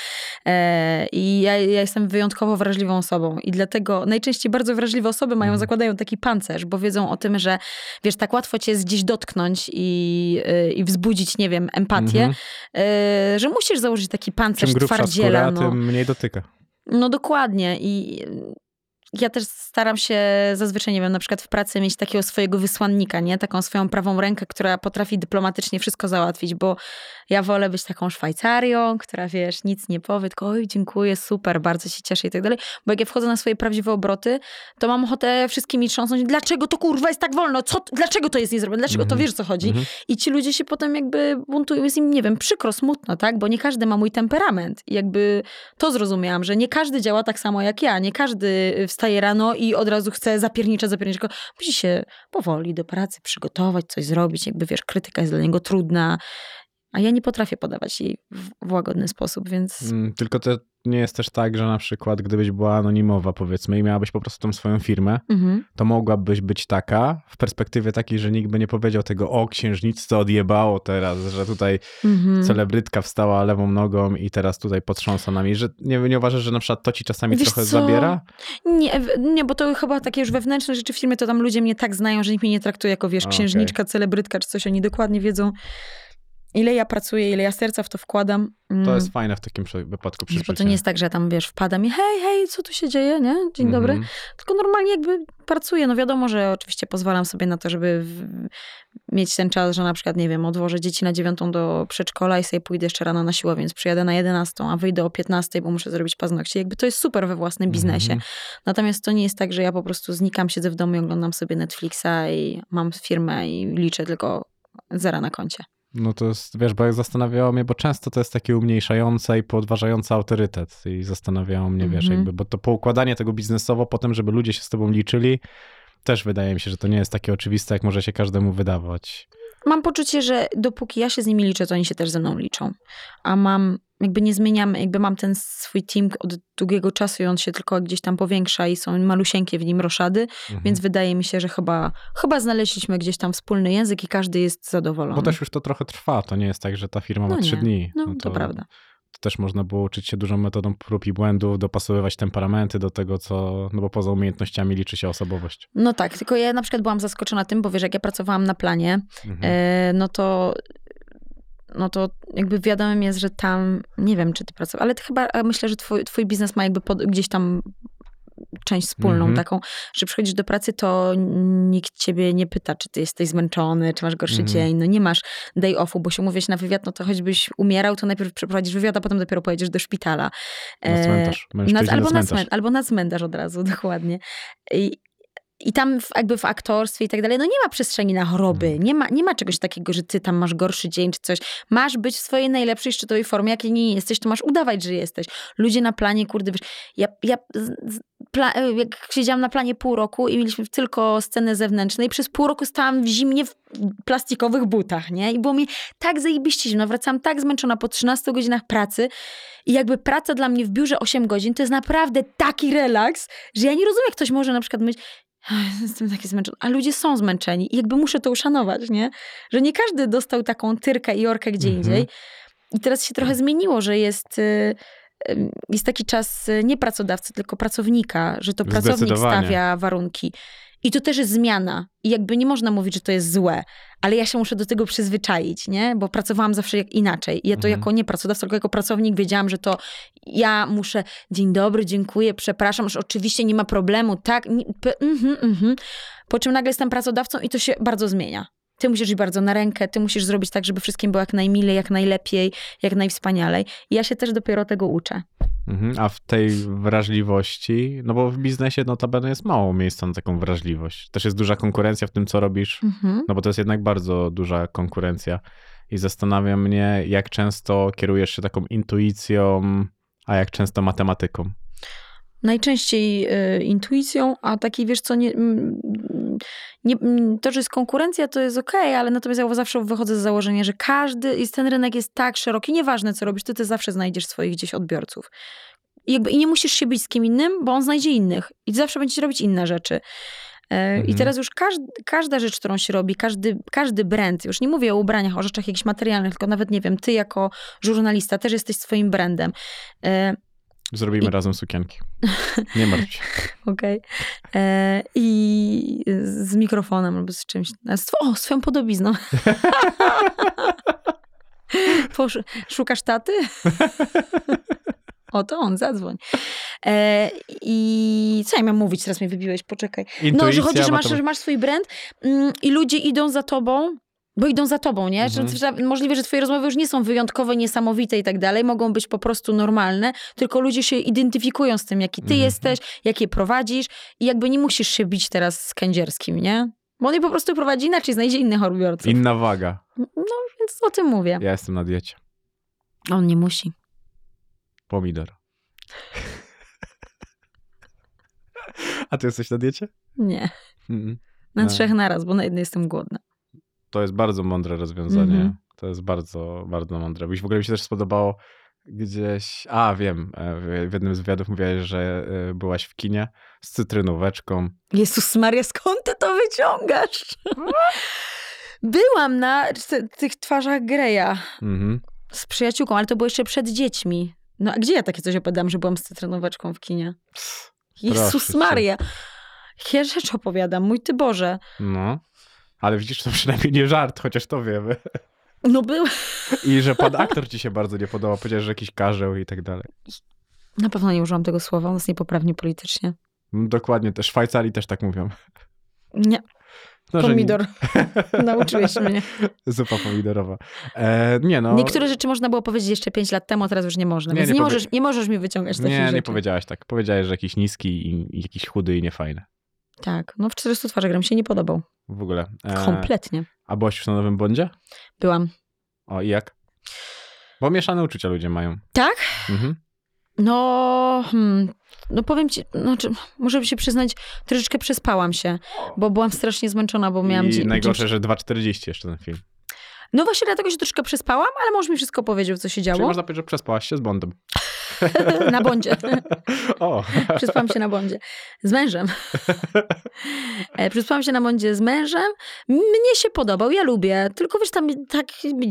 e, i ja, ja jestem wyjątkowo wrażliwą osobą i dlatego najczęściej bardzo wrażliwe osoby mają, Mhm. zakładają taki pancerz, bo wiedzą o tym, że wiesz, tak łatwo cię gdzieś dotknąć i, e, i wzbudzić, nie wiem, empatię, Mhm. e, że musisz założyć taki pancerz Czym twardziela. skóra, no. tym mniej dotyka. No dokładnie i ja też staram się zazwyczaj, nie wiem, na przykład w pracy mieć takiego swojego wysłannika, nie? Taką swoją prawą rękę, która potrafi dyplomatycznie wszystko załatwić, bo ja wolę być taką Szwajcarią, która, wiesz, nic nie powie, tylko oj, dziękuję, super, bardzo się cieszę i tak dalej. Bo jak ja wchodzę na swoje prawdziwe obroty, to mam ochotę wszystkimi trząsnąć, dlaczego to kurwa jest tak wolno? Co, dlaczego to jest niezrobione? Dlaczego to Mhm. wiesz, o co chodzi? Mhm. I ci ludzie się potem jakby buntują, jest im, nie wiem, przykro, smutno, tak? Bo nie każdy ma mój temperament. I jakby to zrozumiałam, że nie każdy działa tak samo jak ja. Nie każdy wstaje rano i od razu chce zapierniczać, zapierniczać. Musi się powoli do pracy przygotować, coś zrobić. Jakby, wiesz, krytyka jest dla niego trudna. A ja nie potrafię podawać jej w, w łagodny sposób, więc... Mm, Tylko to nie jest też tak, że na przykład gdybyś była anonimowa powiedzmy i miałabyś po prostu tą swoją firmę, Mhm. to mogłabyś być taka w perspektywie takiej, że nikt by nie powiedział tego, o księżniczce odjebało teraz, że tutaj Mhm. celebrytka wstała lewą nogą i teraz tutaj potrząsa nami, że nie, nie uważasz, że na przykład to ci czasami Wiesz trochę co? zabiera? Nie, nie, bo to chyba takie już wewnętrzne rzeczy w firmie, to tam ludzie mnie tak znają, że nikt mnie nie traktuje jako, wiesz, księżniczka, celebrytka czy coś. Oni dokładnie wiedzą, ile ja pracuję, ile ja serca w to wkładam. To Mm, jest fajne w takim wypadku przy Bo to nie jest tak, że ja tam, wiesz, wpadam i hej, hej, co tu się dzieje, nie? Dzień dobry. Mhm. Tylko normalnie jakby pracuję. No wiadomo, że oczywiście pozwalam sobie na to, żeby w, mieć ten czas, że na przykład, nie wiem, odłożę dzieci na dziewiątą do przedszkola i sobie pójdę jeszcze rano na siłę, więc przyjadę na jedenastą, a wyjdę o piętnastej, bo muszę zrobić paznokcie. Jakby to jest super we własnym biznesie. Mhm. Natomiast to nie jest tak, że ja po prostu znikam, siedzę w domu i oglądam sobie Netflixa i mam firmę i liczę tylko zera na koncie. No to jest, wiesz, bo jak zastanawiało mnie, bo często to jest takie umniejszające i podważające autorytet i zastanawiało mnie, wiesz, Mhm. jakby, bo to poukładanie tego biznesowo potem, żeby ludzie się z tobą liczyli, też wydaje mi się, że to nie jest takie oczywiste, jak może się każdemu wydawać. Mam poczucie, że dopóki ja się z nimi liczę, to oni się też ze mną liczą. A mam, jakby nie zmieniam, jakby mam ten swój team od długiego czasu i on się tylko gdzieś tam powiększa i są malusieńkie w nim roszady, Mhm. więc wydaje mi się, że chyba, chyba znaleźliśmy gdzieś tam wspólny język i każdy jest zadowolony. Bo też już to trochę trwa, to nie jest tak, że ta firma ma No trzy dni. No, to prawda. To też można było uczyć się dużą metodą prób i błędów, dopasowywać temperamenty do tego, co, no bo poza umiejętnościami liczy się osobowość. No tak, tylko ja na przykład byłam zaskoczona tym, bo wiesz, jak ja pracowałam na planie, Mhm. e, no to no to jakby wiadomym jest, że tam, nie wiem, czy ty pracowałeś, ale ty chyba, myślę, że twój, twój biznes ma jakby pod, gdzieś tam część wspólną Mhm. taką, że przychodzisz do pracy, to nikt ciebie nie pyta, czy ty jesteś zmęczony, czy masz gorszy Mhm. dzień, no nie masz day offu, bo się mówisz na wywiad, no to choćbyś umierał, to najpierw przeprowadzisz wywiad, a potem dopiero pojedziesz do szpitala. Na E, cmentarz. Mężczyźni na, albo, na cmentarz, albo na cmentarz od razu, dokładnie. I, i tam w, jakby w aktorstwie i tak dalej, no nie ma przestrzeni na choroby, Mhm. nie ma, nie ma czegoś takiego, że ty tam masz gorszy dzień czy coś. Masz być w swojej najlepszej szczytowej formie, jak nie jesteś, to masz udawać, że jesteś. Ludzie na planie, kurde, wiesz, ja, ja pla, jak siedziałam na planie pół roku i mieliśmy tylko scenę zewnętrzną i przez pół roku stałam w zimnie w plastikowych butach, nie? I było mi tak zajebiście zimno, wracałam tak zmęczona po 13 godzinach pracy i jakby praca dla mnie w biurze 8 godzin to jest naprawdę taki relaks, że ja nie rozumiem, jak ktoś może na przykład myśleć, "Ech, jestem taki zmęczony, a ludzie są zmęczeni i jakby muszę to uszanować, nie? Że nie każdy dostał taką tyrkę i orkę gdzie Mhm. indziej. I teraz się trochę zmieniło, że jest... y, Jest taki czas y, nie pracodawcy, tylko pracownika, że to pracownik stawia warunki. I to też jest zmiana. I jakby nie można mówić, że to jest złe, ale ja się muszę do tego przyzwyczaić, nie? Bo pracowałam zawsze jak inaczej. I ja to Mhm. jako nie pracodawca, tylko jako pracownik wiedziałam, że to ja muszę, dzień dobry, dziękuję, przepraszam, że oczywiście nie ma problemu, tak? nie- Mhm, mhm. Po czym nagle jestem pracodawcą i to się bardzo zmienia. Ty musisz iść bardzo na rękę, ty musisz zrobić tak, żeby wszystkim było jak najmilej, jak najlepiej, jak najwspanialej. I ja się też dopiero tego uczę. Mhm. A w tej wrażliwości, no bo w biznesie notabene jest mało miejsca na taką wrażliwość. Też jest duża konkurencja w tym, co robisz, Mhm. no bo to jest jednak bardzo duża konkurencja. I zastanawia mnie, jak często kierujesz się taką intuicją, a jak często matematyką. Najczęściej y, intuicją, a taki wiesz co, nie, mm, nie, mm, to, że jest konkurencja, to jest okej, ale natomiast ja zawsze wychodzę z założenia, że każdy, jest, ten rynek jest tak szeroki, nieważne co robisz, ty, ty zawsze znajdziesz swoich gdzieś odbiorców. I, jakby, I nie musisz się bić z kim innym, bo on znajdzie innych i zawsze będziecie robić inne rzeczy. E, I Mhm. teraz już każd, każda rzecz, którą się robi, każdy, każdy brand, już nie mówię o ubraniach, o rzeczach jakichś materialnych, tylko nawet, nie wiem, ty jako żurnalista też jesteś swoim brandem. Zrobimy I- razem sukienki. Nie martw się. Okej. E, I z mikrofonem albo z czymś. Z, o, swoją podobizną. Posz, szukasz taty? o, to on, zadzwoń. E, I co ja miałam mówić? Teraz mnie wybiłeś, poczekaj. No, Intuicja, że chodzi, że masz, że masz swój brand mm, i ludzie idą za tobą, bo idą za tobą, nie? Mhm. że możliwe, że twoje rozmowy już nie są wyjątkowe, niesamowite i tak dalej, mogą być po prostu normalne, tylko ludzie się identyfikują z tym, jaki ty Mhm. jesteś, jak je prowadzisz i jakby nie musisz się bić teraz z kędzierskim, nie? Bo on je po prostu prowadzi inaczej, znajdzie innych odbiorców. Inna waga. No, więc o tym mówię. Ja jestem na diecie. On nie musi. Pomidor. A ty jesteś na diecie? Nie. Mm. Na No. trzech naraz, bo na jednej jestem głodna. To jest bardzo mądre rozwiązanie. Mhm. To jest bardzo, bardzo mądre. Byś w ogóle mi się też spodobało gdzieś. A, wiem. e, w- jednym z wywiadów mówiłaś, że e, byłaś w kinie z cytrynóweczką. Jezus Maria, skąd ty to wyciągasz? Byłam na ty- tych twarzach Greya Mhm. z przyjaciółką, ale to było jeszcze przed dziećmi. No a gdzie ja takie coś opowiadam, że byłam z cytrynóweczką w kinie? Jezus. Maria. Jakie rzeczy opowiadam, mój Ty Boże. No. Ale widzisz, to przynajmniej nie żart, chociaż to wiemy. No był. I że pan aktor ci się bardzo nie podoba. Powiedziałeś, że jakiś karzeł i tak dalej. Na pewno nie użyłam tego słowa, on jest niepoprawnie politycznie. Mm, Dokładnie, też Szwajcarii też tak mówią. Nie, No, pomidor. Nauczyłeś mnie. nie- Zupa pomidorowa. E, nie no. Niektóre rzeczy można było powiedzieć jeszcze 5 lat temu, a teraz już nie można. Nie, Więc nie nie, możesz, nie możesz mi wyciągać takich Nie, rzeczy. nie powiedziałaś tak. Powiedziałeś, że jakiś niski i, i jakiś chudy i niefajny. Tak, no w 400 twarzach gra mi się nie podobał. W ogóle. E, Kompletnie. a byłaś już na Nowym Bondzie? Byłam. O, i jak? Bo mieszane uczucia ludzie mają. Tak? Mhm. No, hmm, no powiem ci, znaczy, muszę się przyznać, troszeczkę przespałam się, bo byłam strasznie zmęczona, bo miałam... I najgorsze, że 2,40 jeszcze ten film. No właśnie dlatego się troszkę przespałam, ale mąż mi wszystko powiedział, co się Czyli działo. można powiedzieć, że przespałaś się z Bondem. na bondzie. O, Przespałam się na bondzie. Z mężem. E, Przespałam się na bondzie z mężem. Mnie się podobał, ja lubię. Tylko wiesz, tam tak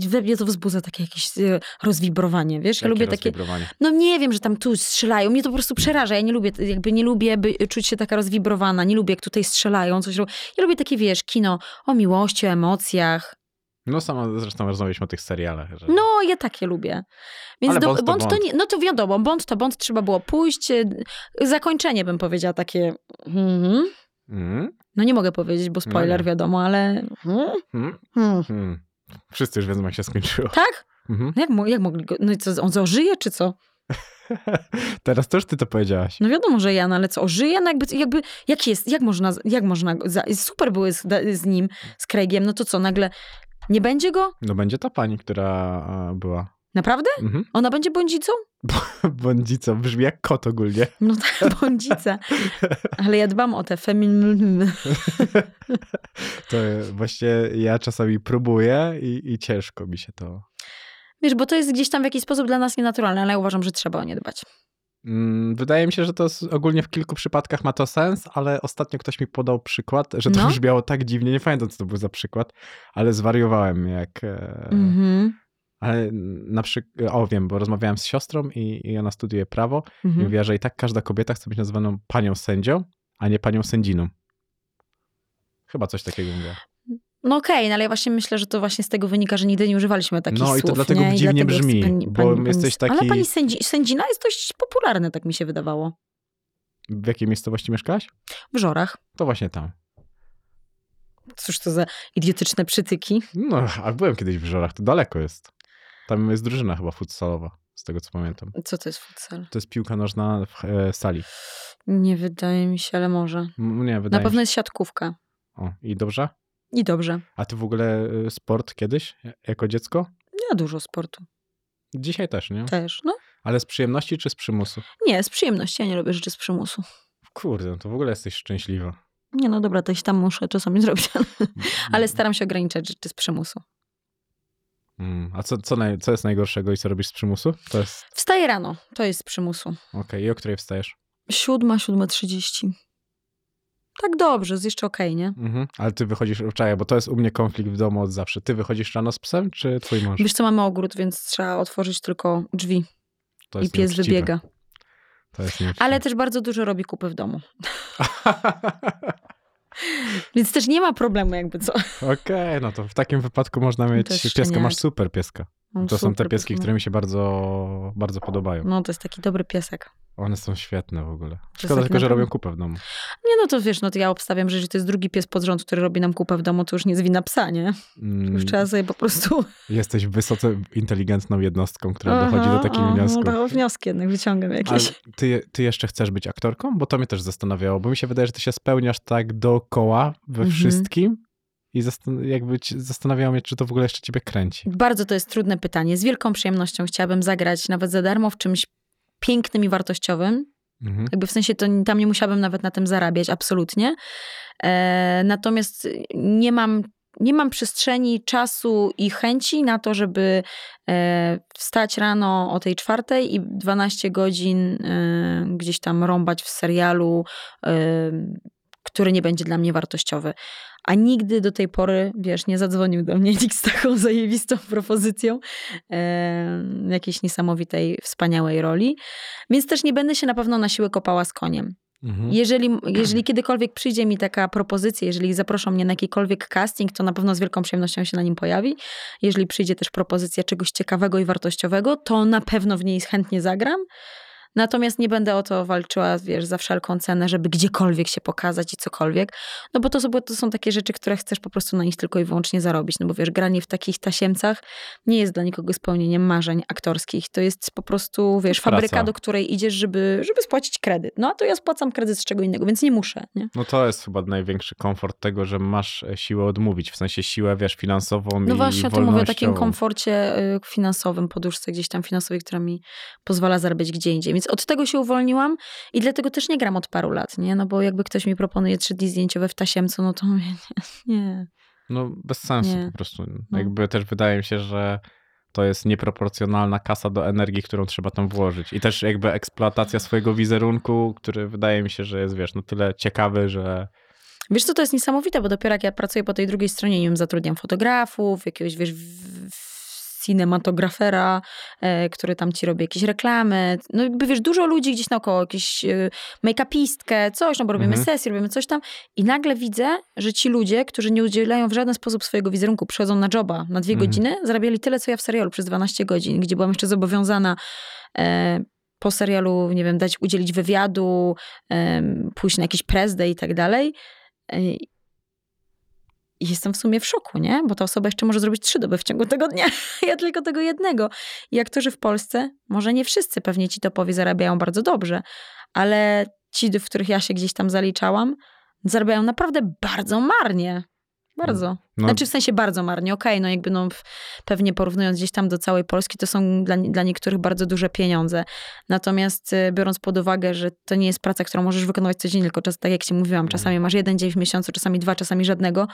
we mnie to wzbudza takie jakieś e, rozwibrowanie, wiesz? Ja lubię takie... rozwibrowanie. No nie wiem, że tam tu strzelają. Mnie to po prostu przeraża. Ja nie lubię, jakby nie lubię by, czuć się taka rozwibrowana. Nie lubię, jak tutaj strzelają, coś robią. Ja lubię takie, wiesz, kino o miłości, o emocjach. No sama zresztą rozmawialiśmy o tych serialach. Że... No, ja takie lubię. Więc Ale do, Bond to Bond, to nie, no to wiadomo, Bond to Bond, trzeba było pójść. e, Zakończenie bym powiedziała takie, mhm. Mm, no nie mogę powiedzieć, bo spoiler nie. wiadomo, ale mhm. mm, Hmm. mm. Wszyscy już wiedzą, jak się skończyło. tak? Mhm. No Jak, jak mogli go, no i co, on ożyje, czy co? Teraz też ty to powiedziałaś. No wiadomo, że Jan, ale co, ożyje? No jakby, jakby jak jest, jak można, jak można, za, super były z, z nim, z Craigiem, no to co, nagle nie będzie go? No będzie ta pani, która a, była. Naprawdę? Mhm. Ona będzie bądzicą? Bądzico, brzmi jak kot ogólnie. No tak, bądzica. Ale ja dbam o te femin... To właśnie ja czasami próbuję i, i ciężko mi się to. Wiesz, bo to jest gdzieś tam w jakiś sposób dla nas nienaturalne, ale ja uważam, że trzeba o nie dbać. Mm, Wydaje mi się, że to ogólnie w kilku przypadkach ma to sens, ale ostatnio ktoś mi podał przykład, że to No. brzmiało tak dziwnie, nie pamiętam co to był za przykład, ale zwariowałem jak... e, Mhm. Ale na przykład, o wiem, bo rozmawiałem z siostrą i, i ona studiuje prawo i Mhm. mówiła, że i tak każda kobieta chce być nazywaną panią sędzią, a nie panią sędziną. Chyba coś takiego mówiła. No okej, no ale ja właśnie myślę, że to właśnie z tego wynika, że nigdy nie używaliśmy takich No słów. i to dlatego nie? Dziwnie dlatego brzmi, pani- bo pani- pani- jesteś taki- Ale pani sędzi, sędzina jest dość popularne, tak mi się wydawało. W jakiej miejscowości mieszkałaś? W Żorach. To właśnie tam. Cóż to za idiotyczne przytyki. No, a byłem kiedyś w Żorach, to daleko jest. Tam jest drużyna chyba futsalowa, z tego co pamiętam. Co to jest futsal? To jest piłka nożna w e, sali. Nie wydaje mi się, ale może. M- Nie, Na wydaje pewno mi jest siatkówka. się. O, i dobrze? I dobrze. A ty w ogóle y, sport kiedyś, e- jako dziecko? Ja dużo sportu. Dzisiaj też, nie? Też, no. Ale z przyjemności czy z przymusu? Nie, z przyjemności. Ja nie lubię rzeczy z przymusu. Kurde, no to w ogóle jesteś szczęśliwa. Nie, no dobra, to tam muszę czasami zrobić, ale, Mm. ale staram się ograniczać rzeczy z przymusu. Mm, A co, co, naj, co jest najgorszego i co robisz z przymusu? To jest, Wstaję rano, to jest z przymusu. okej, i o której wstajesz? Siódma, siódma trzydzieści. Tak dobrze, jest jeszcze okej, nie? Mhm. Ale ty wychodzisz, czekaj, bo to jest u mnie konflikt w domu od zawsze. Ty wychodzisz rano z psem, czy twój mąż? Wiesz co, mamy ogród, więc trzeba otworzyć tylko drzwi i pies nieuczciwe. wybiega. To jest nieuczciwe. Ale też bardzo dużo robi kupy w domu. Więc też nie ma problemu jakby co. Okej, no to w takim wypadku można mieć pieska, masz super pieska. No, To są te pieski, pies, które mi się bardzo, bardzo podobają. No to jest taki dobry piesek. One są świetne w ogóle. Szkoda tylko, że robią kupę w domu. Nie no to wiesz, no to ja obstawiam, że jeżeli to jest drugi pies pod rząd, który robi nam kupę w domu, to już nie jest wina psa, nie? Mm, Już trzeba sobie po prostu... Jesteś wysoce inteligentną jednostką, która dochodzi do takich aha, wniosków. No, wnioski jednak wyciągam Ale jakieś. ty, ty jeszcze chcesz być aktorką? Bo to mnie też zastanawiało, bo mi się wydaje, że ty się spełniasz tak dookoła we Mhm. wszystkim i zastan- jakby zastanawiało mnie, czy to w ogóle jeszcze ciebie kręci. Bardzo to jest trudne pytanie. Z wielką przyjemnością chciałabym zagrać nawet za darmo w czymś pięknym i wartościowym. Mhm. Jakby w sensie to tam nie musiałabym nawet na tym zarabiać, absolutnie. E, natomiast nie mam, nie mam przestrzeni, czasu i chęci na to, żeby e, wstać rano o tej czwartej i 12 godzin e, gdzieś tam rąbać w serialu, e, który nie będzie dla mnie wartościowy. A nigdy do tej pory, wiesz, nie zadzwonił do mnie nikt z taką zajebistą propozycją e, jakiejś niesamowitej, wspaniałej roli. Więc też nie będę się na pewno na siłę kopała z koniem. Mhm. Jeżeli, jeżeli kiedykolwiek przyjdzie mi taka propozycja, jeżeli zaproszą mnie na jakikolwiek casting, to na pewno z wielką przyjemnością się na nim pojawi. Jeżeli przyjdzie też propozycja czegoś ciekawego i wartościowego, to na pewno w niej chętnie zagram. Natomiast nie będę o to walczyła, wiesz, za wszelką cenę, żeby gdziekolwiek się pokazać i cokolwiek. No bo to, to są takie rzeczy, które chcesz po prostu na nich tylko i wyłącznie zarobić. No bo wiesz, granie w takich tasiemcach nie jest dla nikogo spełnieniem marzeń aktorskich. To jest po prostu, wiesz, Praca. fabryka, do której idziesz, żeby, żeby spłacić kredyt. No a to ja spłacam kredyt z czego innego, więc nie muszę, nie? No to jest chyba największy komfort tego, że masz e, siłę odmówić, w sensie siłę, wiesz, finansową No i właśnie o tym mówię, o takim komforcie y, finansowym, poduszce gdzieś tam finansowej, która mi pozwala zarabiać gdzie indziej. Więc od tego się uwolniłam i dlatego też nie gram od paru lat, nie? No bo jakby ktoś mi proponuje trzy dni zdjęciowe w tasiemcu, no to mówię, nie, nie. No bez sensu Nie. po prostu. No. Jakby też wydaje mi się, że to jest nieproporcjonalna kasa do energii, którą trzeba tam włożyć. I też jakby eksploatacja swojego wizerunku, który wydaje mi się, że jest, wiesz, no tyle ciekawy, że Wiesz co, to jest niesamowite, bo dopiero jak ja pracuję po tej drugiej stronie, nie wiem, zatrudniam fotografów, jakiegoś, wiesz, cinematografera, e, który tam ci robi jakieś reklamy. No jakby, wiesz, dużo ludzi gdzieś naokoło, jakieś e, make-upistkę, coś, no bo robimy Mhm. sesję, robimy coś tam i nagle widzę, że ci ludzie, którzy nie udzielają w żaden sposób swojego wizerunku, przychodzą na joba na dwie Mhm. godziny, zarabiali tyle, co ja w serialu przez 12 godzin, gdzie byłam jeszcze zobowiązana e, po serialu, nie wiem, dać, udzielić wywiadu, em, pójść na jakiś press i tak dalej. I jestem w sumie w szoku, nie? Bo ta osoba jeszcze może zrobić trzy doby w ciągu tego dnia. Ja tylko tego jednego. I aktorzy w Polsce, może nie wszyscy, pewnie ci topowi zarabiają bardzo dobrze, ale ci, w których ja się gdzieś tam zaliczałam, zarabiają naprawdę bardzo marnie. Bardzo. no, Znaczy w sensie bardzo marnie, okej, no jakby no pewnie porównując gdzieś tam do całej Polski, to są dla, dla niektórych bardzo duże pieniądze. Natomiast y, biorąc pod uwagę, że to nie jest praca, którą możesz wykonywać codziennie, tylko czas, tak jak ci mówiłam, czasami masz jeden dzień w miesiącu, czasami dwa, czasami żadnego,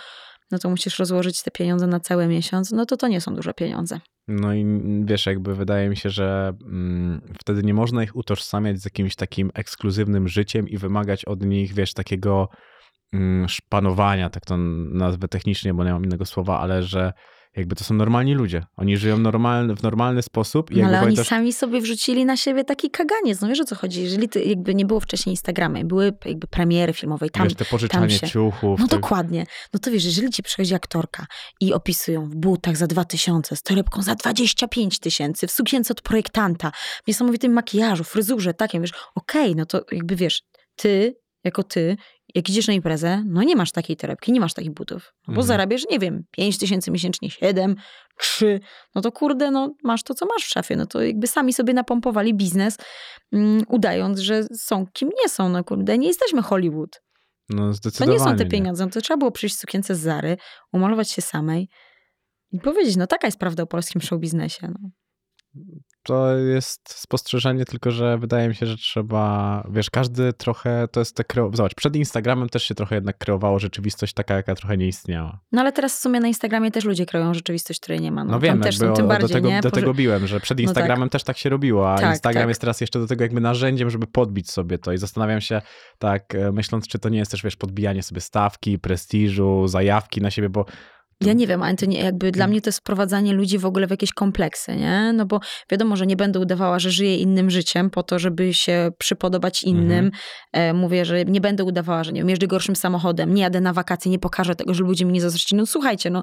no to musisz rozłożyć te pieniądze na cały miesiąc, no to to nie są duże pieniądze. no i wiesz, jakby wydaje mi się, że mm, wtedy nie można ich utożsamiać z jakimś takim ekskluzywnym życiem i wymagać od nich, wiesz, takiego mm, szpanowania, tak to nazwę technicznie, bo nie mam innego słowa, ale że jakby to są normalni ludzie. Oni żyją normalny, w normalny sposób. I No ale oni pamiętasz- sami sobie wrzucili na siebie taki kaganiec, no wiesz o co chodzi, jeżeli ty, jakby nie było wcześniej Instagrama, i były jakby premiery filmowe i tam wiesz, te pożyczanie się- ciuchów. No te- dokładnie. No to wiesz, jeżeli ci przychodzi aktorka i opisują w butach za 2000, z torebką za 25 tysięcy, w sukience od projektanta, w niesamowitym makijażu, fryzurze, takim, wiesz, okej, no to jakby wiesz, ty, jako ty, jak idziesz na imprezę, no nie masz takiej torebki, nie masz takich butów, no bo Mhm. zarabiasz, nie wiem, 5 tysięcy miesięcznie, 7, 3, no to kurde, no masz to, co masz w szafie, no to jakby sami sobie napompowali biznes, mm, udając, że są kim nie są, no kurde, nie jesteśmy Hollywood. No To zdecydowanie. nie są te pieniądze. No to trzeba było przyjść w sukience z Zary, umalować się samej i powiedzieć, no taka jest prawda o polskim show biznesie. No. To jest spostrzeżenie, tylko że wydaje mi się, że trzeba, wiesz, każdy trochę, to jest te kreo... Zobacz, przed Instagramem też się trochę jednak kreowało rzeczywistość taka, jaka trochę nie istniała. no ale teraz w sumie na Instagramie też ludzie kreują rzeczywistość, której nie ma. No, No, wiem, też są o, tym do bardziej, tego, nie? do tego biłem, że przed No tak. Instagramem też tak się robiło, a Tak, Instagram tak. jest teraz jeszcze do tego jakby narzędziem, żeby podbić sobie to i zastanawiam się tak, e, myśląc, czy to nie jest też, wiesz, podbijanie sobie stawki, prestiżu, zajawki na siebie, bo Ja nie wiem, ale to nie, jakby dla mnie to jest wprowadzanie ludzi w ogóle w jakieś kompleksy, nie? No bo wiadomo, że nie będę udawała, że żyję innym życiem po to, żeby się przypodobać innym. Mhm. E, mówię, że nie będę udawała, że nie wiem, jeżdżę gorszym samochodem, nie jadę na wakacje, nie pokażę tego, że ludzie mi nie zazdrościli. No słuchajcie, no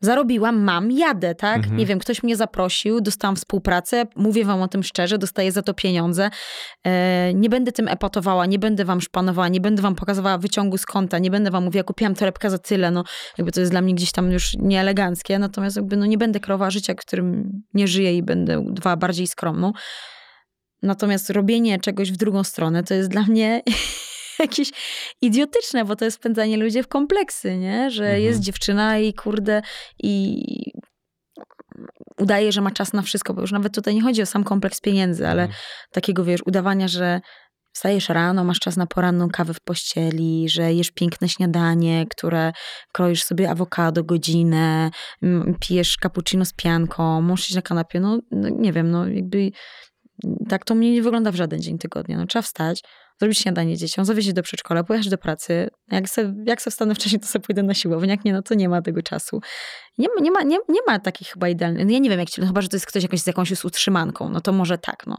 Zarobiłam, mam, jadę, tak? Mhm. Nie wiem, ktoś mnie zaprosił, dostałam współpracę, mówię wam o tym szczerze, dostaję za to pieniądze. E, nie będę tym epatowała, nie będę wam szpanowała, nie będę wam pokazywała wyciągu z konta, nie będę wam mówiła, kupiłam torebkę za tyle, no jakby to jest dla mnie gdzieś tam już nieeleganckie, natomiast jakby no nie będę kreowała życia, którym nie żyję i będę dwa bardziej skromną. Natomiast robienie czegoś w drugą stronę to jest dla mnie jakieś idiotyczne, bo to jest wpędzanie ludzi w kompleksy, nie? Że Mhm. jest dziewczyna i kurde i udaje, że ma czas na wszystko, bo już nawet tutaj nie chodzi o sam kompleks pieniędzy, ale Mhm. takiego, wiesz, udawania, że wstajesz rano, masz czas na poranną kawę w pościeli, że jesz piękne śniadanie, które kroisz sobie awokado godzinę, pijesz cappuccino z pianką, iść na kanapie, no, no nie wiem, no jakby tak to mnie nie wygląda w żaden dzień tygodnia. No, trzeba wstać, zrobić śniadanie dzieciom, zawieźć do przedszkola, pojechać do pracy. Jak se, jak se wstanę wcześniej, to sobie pójdę na siłownię. Jak nie, no to nie ma tego czasu. Nie, ma- nie, ma, nie, nie ma takich chyba idealnych. No ja nie wiem, jak ci, no chyba, że to jest ktoś jakoś z jakąś utrzymanką. No to może tak, no.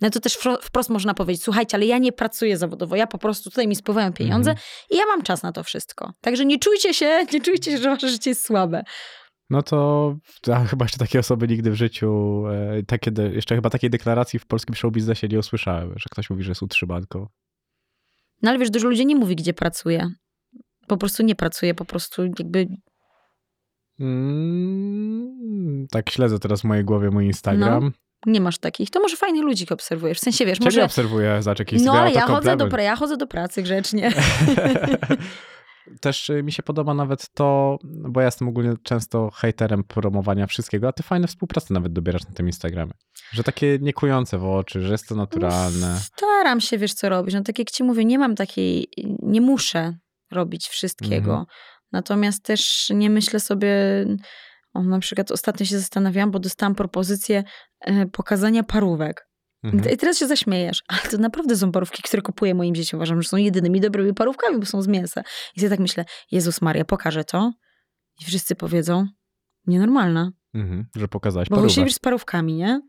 No to też wprost można powiedzieć, słuchajcie, ale ja nie pracuję zawodowo, ja po prostu tutaj mi spływają pieniądze Mhm. i ja mam czas na to wszystko. Także nie czujcie się, nie czujcie się, że wasze życie jest słabe. No to chyba jeszcze takiej osoby nigdy w życiu, e, takie, jeszcze chyba takiej deklaracji w polskim show biznesie nie usłyszałem, że ktoś mówi, że jest utrzymanką. No ale wiesz, dużo ludzi nie mówi, gdzie pracuje. Po prostu nie pracuje, po prostu jakby Mm, tak śledzę teraz w mojej głowie mój Instagram. nie masz takich. To może fajnych ludzi obserwujesz. W sensie, wiesz, Ciebie może... obserwuję, jakiś No, ale ja chodzę, do, ja chodzę do pracy grzecznie. Też y, mi się podoba nawet to, bo ja jestem ogólnie często hejterem promowania wszystkiego, a ty fajne współpracy nawet dobierasz na tym Instagramie. Że takie niekujące w oczy, że jest to naturalne. Staram się, wiesz, co robić. No tak jak ci mówię, nie mam takiej, nie muszę robić wszystkiego. Mhm. Natomiast też nie myślę sobie, o, na przykład ostatnio się zastanawiałam, bo dostałam propozycję e, pokazania parówek. Mhm. I teraz się zaśmiejesz, ale to naprawdę są parówki, które kupuję moim dzieciom. Uważam, że są jedynymi dobrymi parówkami, bo są z mięsa. I sobie tak myślę, Jezus Maria, pokażę to i wszyscy powiedzą, nienormalna. Mhm. Że pokazałeś Bo parówę. musisz z parówkami, nie?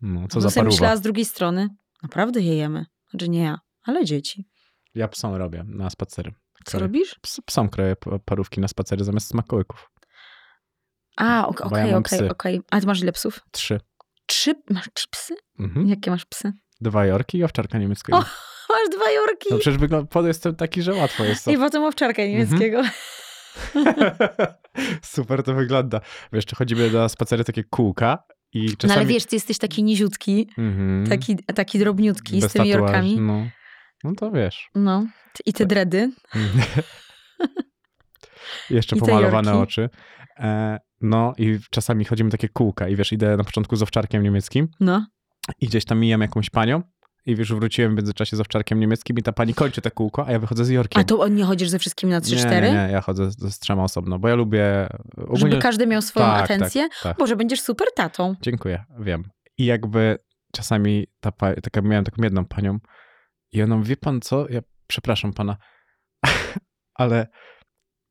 No, co Bo za parówa. myślała z drugiej strony, naprawdę je jemy. Znaczy nie ja, ale dzieci. Ja psom robię na spacery. Co Kroję. robisz? Ps, psom kroję pa- parówki na spacery zamiast smakołyków. A, Bo okej, okej, okej. A ty masz ile psów? Trzy. Trzy? Masz trzy psy? Mhm. Jakie masz psy? Dwa jorki i owczarka niemieckiego. O, Masz dwa jorki No przecież wygląda, jestem taki, że łatwo jest. to. i potem owczarkę niemieckiego. Super to wygląda. Wiesz, czy chodzimy na spacery takie kółka i No czasami... ale wiesz, ty jesteś taki niziutki, Mhm. taki, taki drobniutki Bez z tymi tatuaży, jorkami. No. no to wiesz. No. I te dredy. Jeszcze I pomalowane oczy. E, no i czasami chodzimy takie kółka i wiesz, idę na początku z owczarkiem niemieckim No. i gdzieś tam mijam jakąś panią i wiesz, wróciłem w międzyczasie z owczarkiem niemieckim i ta pani kończy te kółko, a ja wychodzę z jorkiem. A to nie chodzisz ze wszystkimi na nie, 3-4? nie, nie, ja chodzę z, z trzema osobno, bo ja lubię ogólnie... Żeby każdy miał swoją Tak, atencję? Tak, tak. Boże, będziesz super tatą. Dziękuję, wiem. I jakby czasami ta, pa- taka, miałem taką jedną panią i ona mówi, wie pan co, ja przepraszam pana, ale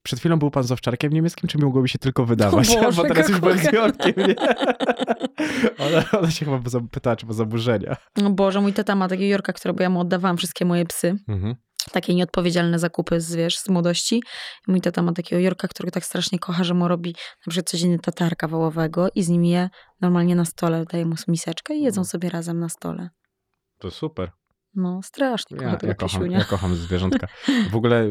przed chwilą był pan z owczarkiem niemieckim, czy mogło mi się tylko wydawać? O Boże, Bo teraz już byłem z. Jorkiem, nie? Ona, ona się chyba pytała, czy ma zaburzenia. No Boże, mój tata ma takiego jorka, którego ja mu oddawałam wszystkie moje psy. Mhm. Takie nieodpowiedzialne zakupy z, wiesz, z młodości. Mój tata ma takiego jorka, którego tak strasznie kocha, że mu robi na przykład codziennie tatarka wołowego i z nim je normalnie na stole. Daje mu miseczkę i jedzą Mm. sobie razem na stole. To super. No, strasznie Ja, ja, kocham, ja kocham zwierzątka. W ogóle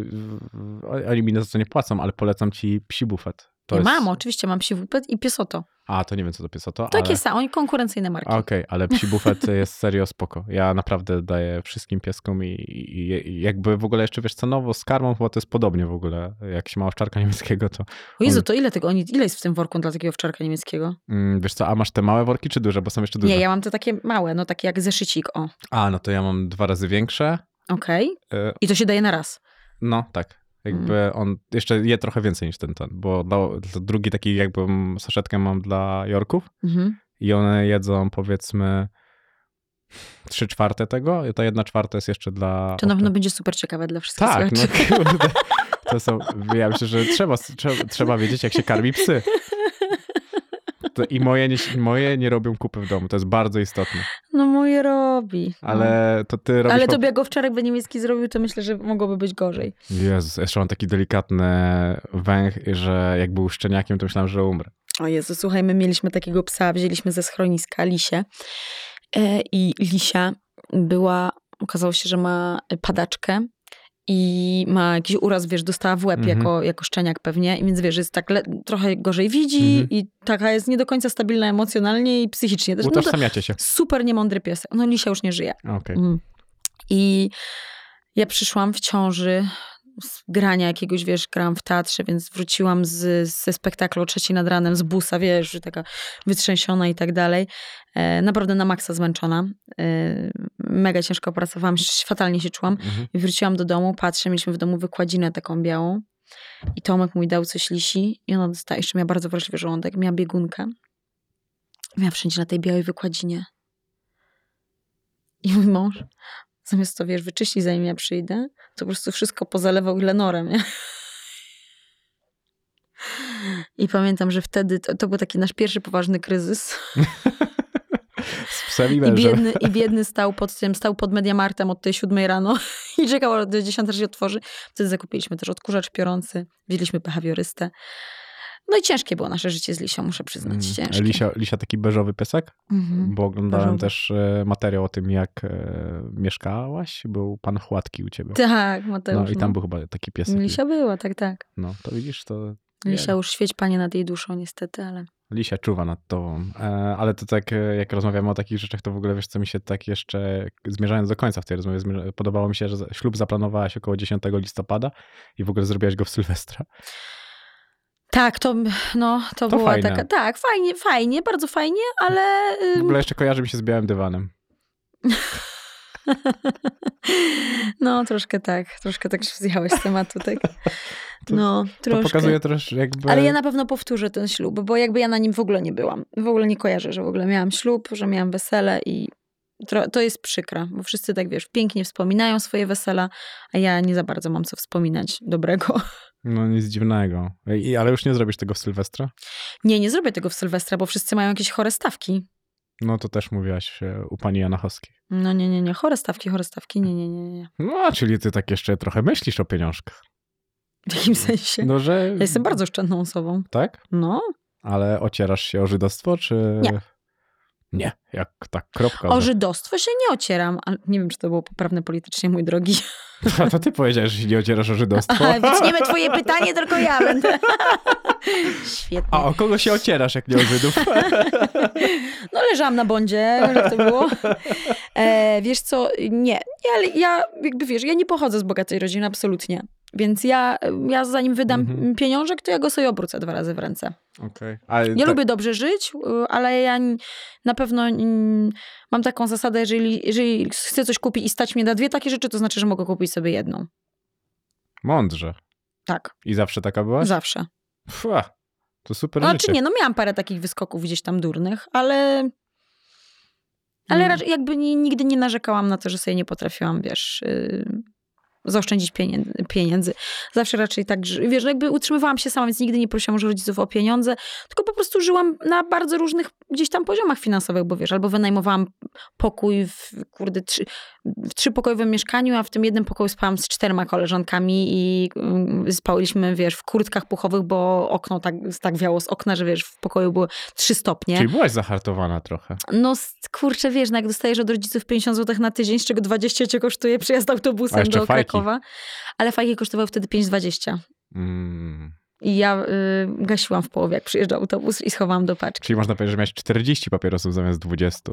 oni mi za to nie płacą, ale polecam ci psi bufet. To ja jest... mam, oczywiście, mam psi wupet i piesoto. A, to nie wiem, co to piesoto, Takie ale... same, oni konkurencyjne marki. Okej, ale psi bufet jest serio spoko. Ja naprawdę daję wszystkim pieskom i, i, i jakby w ogóle jeszcze wiesz cenowo z karmą chyba to jest podobnie w ogóle. Jak się ma owczarka niemieckiego, to O Jezu, to ile tego, oni, ile jest w tym worku dla takiego owczarka niemieckiego? mm, wiesz co, a masz te małe worki czy duże? Bo są jeszcze duże. Nie, ja mam te takie małe, no takie jak zeszycik, o. A, no to ja mam dwa razy większe. Okej. Y, I to się daje na raz. No, tak. Jakby on jeszcze je trochę więcej niż ten, ten bo drugi taki jakby saszetkę mam dla Jorków Mhm. i one jedzą powiedzmy trzy czwarte tego i ta jedna czwarta jest jeszcze dla To na pewno będzie super ciekawe dla wszystkich Tak, no kurde. To są, ja myślę, że trzeba, trzeba, trzeba wiedzieć, jak się karmi psy. To I moje nie, moje nie robią kupy w domu, to jest bardzo istotne. No moje robi. no. Ale to ty robisz... Ale tobie jak owczarek by niemiecki zrobił, to myślę, że mogłoby być gorzej. Jezus, jeszcze mam taki delikatny węch, że jak był szczeniakiem, to myślałem, że umrę. O Jezu, słuchaj, my mieliśmy takiego psa, wzięliśmy ze schroniska Lisię. E, I Lisia była, okazało się, że ma padaczkę i ma jakiś uraz, wiesz, dostała w łeb Mhm. jako, jako szczeniak pewnie, i więc wiesz, jest tak trochę gorzej widzi Mhm. i taka jest nie do końca stabilna emocjonalnie i psychicznie. Też, no to Utożsamiacie się. super niemądry piesek. No Lisia już nie żyje. Okej. Mm. I ja przyszłam w ciąży z grania jakiegoś, wiesz, grałam w teatrze, więc wróciłam z, ze spektaklu o trzeciej nad ranem, z busa, wiesz, że taka wytrzęsiona i tak dalej. E, naprawdę na maksa zmęczona. E, mega ciężko pracowałam, fatalnie się czułam. Mhm. I wróciłam do domu, patrzę, mieliśmy w domu wykładzinę taką białą. I Tomek mój dał coś lisi i ona dostała, jeszcze miała bardzo wrażliwy żołądek, miała biegunkę. Miała wszędzie na tej białej wykładzinie. I mój mąż, zamiast to, wiesz, wyczyścić zanim ja przyjdę, to po prostu wszystko pozalewał Lenorem, nie? I pamiętam, że wtedy to, to był taki nasz pierwszy poważny kryzys. Psem i I mężem. biedny, I biedny stał pod tym, stał pod Mediamartem od tej siódmej rano i czekał, aż do 10 się otworzy. Wtedy zakupiliśmy też odkurzacz piorący, wzięliśmy behawiorystę. No i ciężkie było nasze życie z Lisią, muszę przyznać, Mm. ciężkie. Lisia, Lisia taki beżowy piesek? Mhm. Bo oglądałem beżowy. też e, materiał o tym, jak e, mieszkałaś. Był pan Chłatki u ciebie. Tak, Mateusz. No i tam był chyba taki piesek. Lisia była, tak, tak. No, to widzisz, to Lisia już świeć panie nad jej duszą niestety, ale... Lisia czuwa nad tobą. E, ale to tak, e, jak rozmawiamy o takich rzeczach, to w ogóle wiesz, co mi się tak jeszcze, zmierzając do końca w tej rozmowie, podobało mi się, że ślub zaplanowałaś około 10 listopada i w ogóle zrobiłaś go w Sylwestra. Tak, to, no, to, To była fajne. taka... Tak, fajnie, fajnie, bardzo fajnie, ale... W ogóle jeszcze kojarzy mi się z białym dywanem. No, troszkę tak, troszkę tak zjechałeś z tematu, tak? To- No, To troszkę. pokazuje też jakby... Ale ja na pewno powtórzę ten ślub, bo jakby ja na nim w ogóle nie byłam. W ogóle nie kojarzę, że w ogóle miałam ślub, że miałam wesele i to jest przykre, bo wszyscy tak, wiesz, pięknie wspominają swoje wesela, a ja nie za bardzo mam co wspominać dobrego. No nic dziwnego. I, ale już nie zrobisz tego w Sylwestra? Nie, nie zrobię tego w Sylwestra, bo wszyscy mają jakieś chore stawki. No to też mówiłaś e, u pani Janachowskiej. No nie, nie, nie, chore stawki, chore stawki, nie, nie, nie, nie. No, czyli ty tak jeszcze trochę myślisz o pieniążkach. W jakim sensie? No, że... Ja jestem bardzo oszczędną osobą. Tak? No, Ale ocierasz się o żydostwo, czy... Nie. Nie, jak tak, kropka. o żydostwo się nie ocieram, ale nie wiem, czy to było poprawne politycznie, mój drogi. A to ty powiedziałeś, że się nie ocierasz o żydostwo. Ale wytniemy twoje pytanie, tylko ja będę. Świetnie. A o kogo się ocierasz, jak nie o Żydów? No leżałam na bondzie, jak to było. E, wiesz co, nie, nie, ale ja jakby wiesz, ja nie pochodzę z bogatej rodziny, absolutnie. Więc ja, ja zanim wydam Mhm. pieniążek, to ja go sobie obrócę dwa razy w ręce. Okej. Ale Ja tak- lubię dobrze żyć, y, ale ja na pewno mam taką zasadę, jeżeli, jeżeli chcę coś kupić i stać mnie na dwie takie rzeczy, to znaczy, że mogę kupić sobie jedną. Mądrze. Tak, I zawsze taka byłaś? zawsze. Fua, to super Znaczy życie. nie, no miałam parę takich wyskoków gdzieś tam durnych, ale... Ale Mm. raczej jakby ni- nigdy nie narzekałam na to, że sobie nie potrafiłam, wiesz, yy, zaoszczędzić pieniędzy. Zawsze raczej tak, wiesz, no jakby utrzymywałam się sama, więc nigdy nie prosiłam może rodziców o pieniądze, tylko po prostu żyłam na bardzo różnych gdzieś tam poziomach finansowych, bo wiesz, albo wynajmowałam pokój w, kurde, trzy, w trzypokojowym mieszkaniu, a w tym jednym pokoju spałam z czterema koleżankami i mm, spałyśmy, wiesz, w kurtkach puchowych, bo okno tak, tak wiało z okna, że wiesz, w pokoju było trzy stopnie. Czyli byłaś zahartowana trochę. No kurczę, wiesz, no jak dostajesz od rodziców 50 zł na tydzień, z czego 20 cię kosztuje przyjazd autobusem do. Krakowa. Ale fajki kosztowały wtedy 5,20. Mm. I ja y, gasiłam w połowie, jak przyjeżdżał autobus i schowałam do paczki. Czyli można powiedzieć, że miałeś 40 papierosów zamiast 20.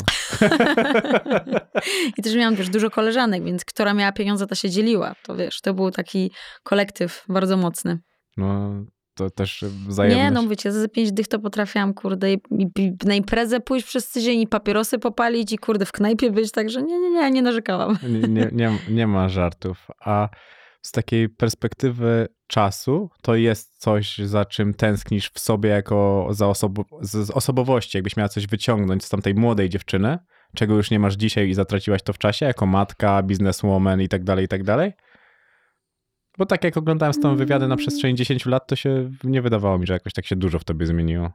I też miałam też dużo koleżanek, więc która miała pieniądze, ta się dzieliła. To wiesz, to był taki kolektyw bardzo mocny. No, to też wzajemność. Nie, no wiecie, za 5 dych to potrafiłam, kurde, i, i, na imprezę pójść przez tydzień i papierosy popalić i kurde w knajpie być, także nie, nie, nie, nie narzekałam. Nie, nie, nie, nie ma żartów. A z takiej perspektywy czasu, to jest coś, za czym tęsknisz w sobie jako za osobo- z, z osobowości, jakbyś miała coś wyciągnąć z tamtej młodej dziewczyny, czego już nie masz dzisiaj i zatraciłaś to w czasie, jako matka, bizneswoman i tak dalej, i tak dalej? Bo tak jak oglądałem z tą wywiady na przestrzeni 10 lat, to się nie wydawało mi, że jakoś tak się dużo w tobie zmieniło.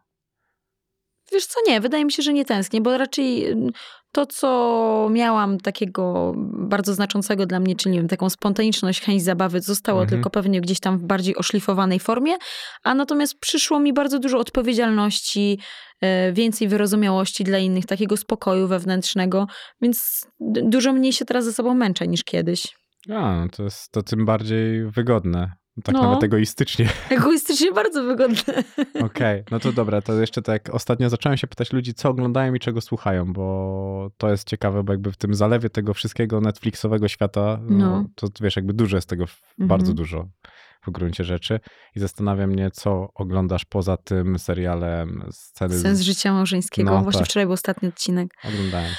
Wiesz co, nie, wydaje mi się, że nie tęsknię, bo raczej mm, to, co miałam takiego bardzo znaczącego dla mnie, czyli nie wiem, taką spontaniczność, chęć zabawy, zostało Mhm. tylko pewnie gdzieś tam w bardziej oszlifowanej formie, a natomiast przyszło mi bardzo dużo odpowiedzialności, e, więcej wyrozumiałości dla innych, takiego spokoju wewnętrznego, więc dużo mniej się teraz ze sobą męczę niż kiedyś. A, no to jest to tym bardziej wygodne. Tak No. nawet egoistycznie. Egoistycznie bardzo wygodne. Okej, no to dobra, to jeszcze tak ostatnio zacząłem się pytać ludzi, co oglądają i czego słuchają, bo to jest ciekawe, bo jakby w tym zalewie tego wszystkiego Netflixowego świata, no, No. to wiesz, jakby dużo jest tego, Mhm. bardzo dużo w gruncie rzeczy i zastanawia mnie, co oglądasz poza tym serialem sceny. Sens życia małżeńskiego. No, Właśnie tak. wczoraj był ostatni odcinek. Oglądałem.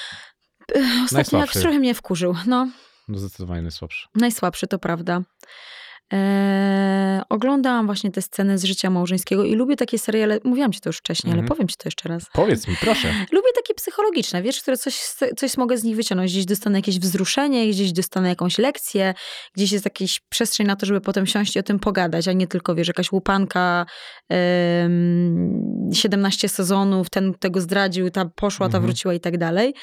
Ostatni jak trochę mnie wkurzył. No zdecydowanie najsłabszy. najsłabszy, to prawda. Eee, oglądałam właśnie te sceny z życia małżeńskiego i lubię takie seriale, mówiłam ci to już wcześniej, ale Mhm. powiem ci to jeszcze raz. Powiedz mi, proszę. Lubię takie psychologiczne, wiesz, które coś, coś mogę z nich wyciągnąć. Gdzieś dostanę jakieś wzruszenie, gdzieś dostanę jakąś lekcję, gdzieś jest jakaś przestrzeń na to, żeby potem siąść i o tym pogadać, a nie tylko, wiesz, jakaś łupanka, em, 17 sezonów, ten tego zdradził, ta poszła, ta Mhm. wróciła i tak dalej.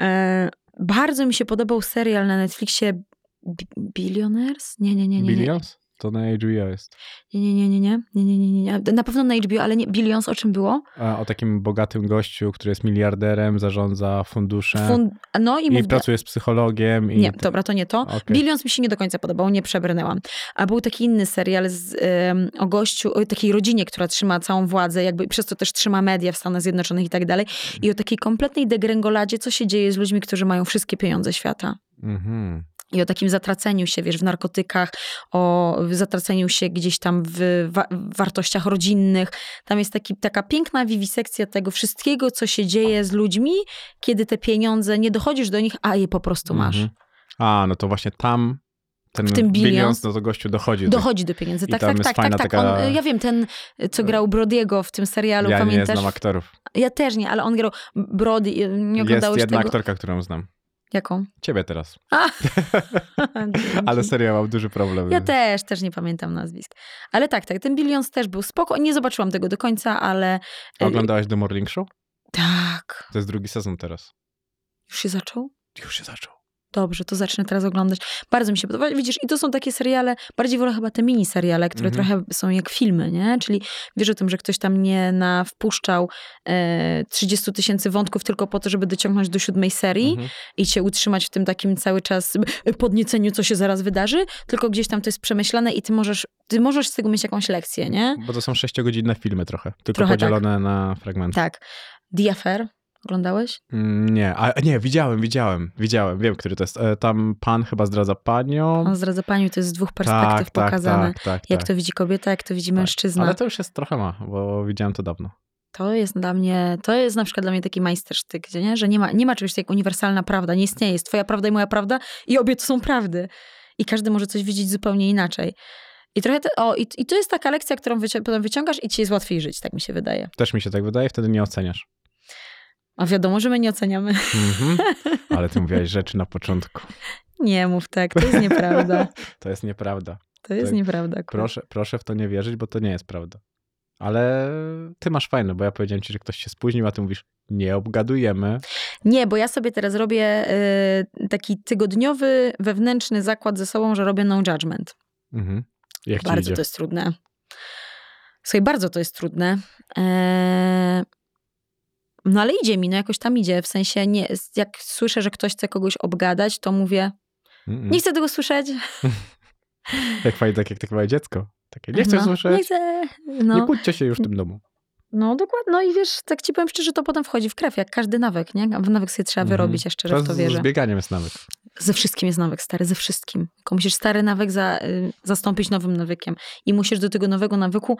E, bardzo mi się podobał serial na Netflixie Bi- Billionaires? Nie, nie, nie. nie. Billions? To na HBO jest. Nie, nie, nie, nie, nie, nie, nie, nie, nie. Na pewno na HBO, ale nie, Billions o czym było? A, o takim bogatym gościu, który jest miliarderem, zarządza fundusze Fund... No i, i pracuje z psychologiem. I Nie, dobra, to nie to. Okej. Billions mi się nie do końca podobał, nie przebrnęłam. A był taki inny serial z, em, o gościu, o takiej rodzinie, która trzyma całą władzę, jakby przez to też trzyma media w Stanach Zjednoczonych i tak dalej. I o takiej kompletnej degrengoladzie, co się dzieje z ludźmi, którzy mają wszystkie pieniądze świata. Mhm. I o takim zatraceniu się, wiesz, w narkotykach, o zatraceniu się gdzieś tam w wa- wartościach rodzinnych. Tam jest taki, taka piękna wiwisekcja tego wszystkiego, co się dzieje z ludźmi, kiedy te pieniądze, nie dochodzisz do nich, a je po prostu masz. Mhm. A, no to właśnie tam ten W tym Billions no to gościu dochodzi. do- Dochodzi do pieniędzy. I Tak, tak, jest tak, tak, tak. taka- On, ja wiem, ten, co grał Brodiego w tym serialu, Ja nie pamiętasz? znam aktorów. Ja też nie, ale on grał Brody, nie Jest oglądałeś jedna tego? aktorka, którą znam. Jaką? Ciebie teraz. A! Ale serio, mam duży problem. Ja też, też nie pamiętam nazwisk. Ale tak, tak, ten Billions też był spoko. Nie zobaczyłam tego do końca, ale... e, Oglądałaś The Morning Show? Tak. To jest drugi sezon teraz. Już się zaczął? Już się zaczął. Dobrze, to zacznę teraz oglądać. Bardzo mi się podoba. Widzisz, i to są takie seriale, bardziej wolę chyba te mini seriale, które Mhm. trochę są jak filmy, nie? Czyli wiesz o tym, że ktoś tam nie na wpuszczał e, 30 tysięcy wątków tylko po to, żeby dociągnąć do siódmej serii Mhm. i cię utrzymać w tym takim cały czas e, podnieceniu, co się zaraz wydarzy, tylko gdzieś tam to jest przemyślane i ty możesz, ty możesz z tego mieć jakąś lekcję, nie? Bo to są sześciogodzinne filmy trochę. Tylko Trochę tak. podzielone na fragmenty. Tak. The Affair. Oglądałeś? Mm, Nie, a nie, widziałem, widziałem, widziałem, wiem, który to jest. E, Tam pan chyba zdradza panią. On zdradza paniu, to jest z dwóch perspektyw tak, pokazane. Tak, tak, Jak tak. to widzi kobieta, jak to widzi Tak. mężczyzna. Ale to już jest trochę ma, bo widziałem to dawno. To jest dla mnie, to jest na przykład dla mnie taki majstersztyk, gdzie nie? że nie ma, nie ma czegoś takiego jak uniwersalna prawda, nie istnieje, jest twoja prawda i moja prawda i obie to są prawdy. I każdy może coś widzieć zupełnie inaczej. I trochę, te, o, i, i to jest taka lekcja, którą wyci- potem wyciągasz i ci jest łatwiej żyć, tak mi się wydaje. Też mi się tak wydaje, wtedy nie oceniasz. A wiadomo, że my nie oceniamy. Mhm. Ale ty mówiłaś rzeczy na początku. Nie mów tak, to jest nieprawda. To jest nieprawda. To jest Tak. nieprawda. akurat. Proszę, proszę w to nie wierzyć, bo to nie jest prawda. Ale ty masz fajne, bo ja powiedziałem ci, że ktoś się spóźnił, a ty mówisz, nie obgadujemy. Nie, bo ja sobie teraz robię y, taki tygodniowy, wewnętrzny zakład ze sobą, że robię no judgment. Mhm. Bardzo to jest trudne. Słuchaj, bardzo to jest trudne. Eee, no ale idzie mi, no jakoś tam idzie. W sensie, nie, jak słyszę, że ktoś chce kogoś obgadać, to mówię, Mm-mm. nie chcę tego słyszeć. Jak fajnie, tak jak takie małe dziecko. Takie, nie chcę no, słyszeć, Nie chcę. nie No, kłóćcie się już w tym domu. no dokładnie. No i wiesz, tak ci powiem szczerze, to potem wchodzi w krew, jak każdy nawyk, nie? A Nawyk sobie trzeba Mhm. wyrobić, ja szczerze w to wierzę. Z bieganiem jest nawyk. Ze wszystkim jest nawyk, stary, ze wszystkim. Tylko musisz stary nawyk za, y, zastąpić nowym nawykiem. I musisz do tego nowego nawyku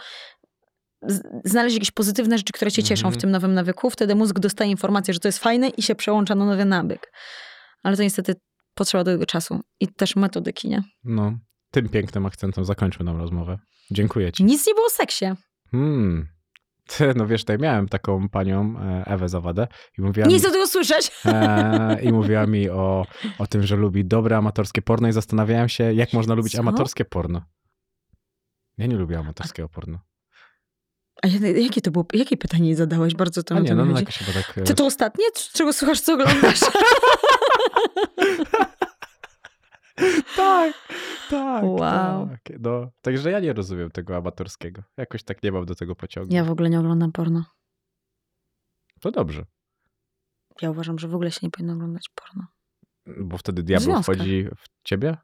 znaleźć jakieś pozytywne rzeczy, które cię cieszą Mhm. w tym nowym nawyku. Wtedy mózg dostaje informację, że to jest fajne i się przełącza na nowy nawyk. Ale to niestety potrzeba do tego czasu. I też metodyki, nie? No, tym pięknym akcentem zakończmy nam rozmowę. Dziękuję ci. Nic nie było o seksie. Hmm. Ty, No wiesz, tutaj miałem taką panią, e, Ewę Zawadę i mówiła, Nie chcę tego słyszeć! e, i mówiła mi o, o tym, że lubi dobre amatorskie porno i zastanawiałem się, jak można lubić Co? amatorskie porno. Ja nie lubię amatorskiego porno. A ja- jakie to było, jakie pytanie zadałeś? Bardzo to A nie, to no, no chyba tak... Ty to ostatnie? Czego słuchasz, co oglądasz? Tak, tak, Wow. tak. No, także ja nie rozumiem tego amatorskiego. Jakoś tak nie mam do tego pociągu. Ja w ogóle nie oglądam porno. To dobrze, Ja uważam, że w ogóle się nie powinno oglądać porno. bo wtedy diabeł wchodzi w ciebie.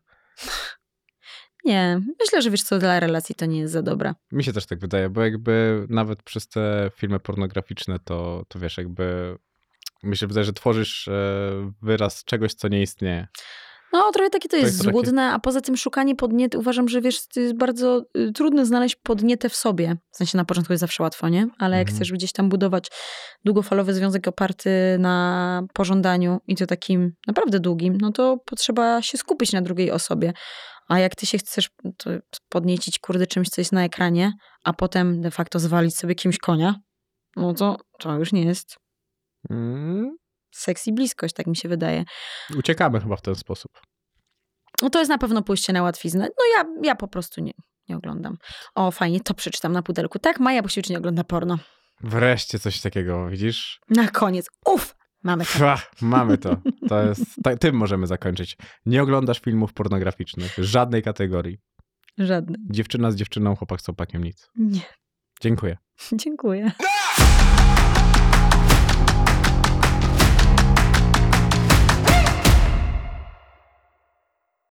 Nie, myślę, że wiesz co, dla relacji to nie jest za dobre. Mi się też tak wydaje, bo jakby nawet przez te filmy pornograficzne, to, to wiesz, jakby mi się wydaje, że tworzysz e, wyraz czegoś, co nie istnieje. No, trochę takie to jest, jest takie- złudne, a poza tym szukanie podniety, uważam, że wiesz, to jest bardzo y, trudno znaleźć podnietę w sobie. W sensie na początku jest zawsze łatwo, nie? Ale jak Mhm. chcesz gdzieś tam budować długofalowy związek oparty na pożądaniu i to takim naprawdę długim, no to potrzeba się skupić na drugiej osobie. A jak ty się chcesz podniecić, kurde, czymś, co jest na ekranie, a potem de facto zwalić sobie kimś konia, no to to już nie jest Mm, seks i bliskość, tak mi się wydaje. uciekamy chyba w ten sposób. No to jest na pewno pójście na łatwiznę. No ja, ja po prostu nie, nie oglądam. O, fajnie, to przeczytam na pudelku. Tak, Maja Bosiewicz nie ogląda porno. Wreszcie coś takiego, widzisz? Na koniec. Uff, mamy to. Pfa, mamy to. To jest, ta, tym możemy zakończyć. Nie oglądasz filmów pornograficznych, żadnej kategorii. Żadny. Dziewczyna z dziewczyną, chłopak z chłopakiem, nic. Nie. Dziękuję. Dziękuję.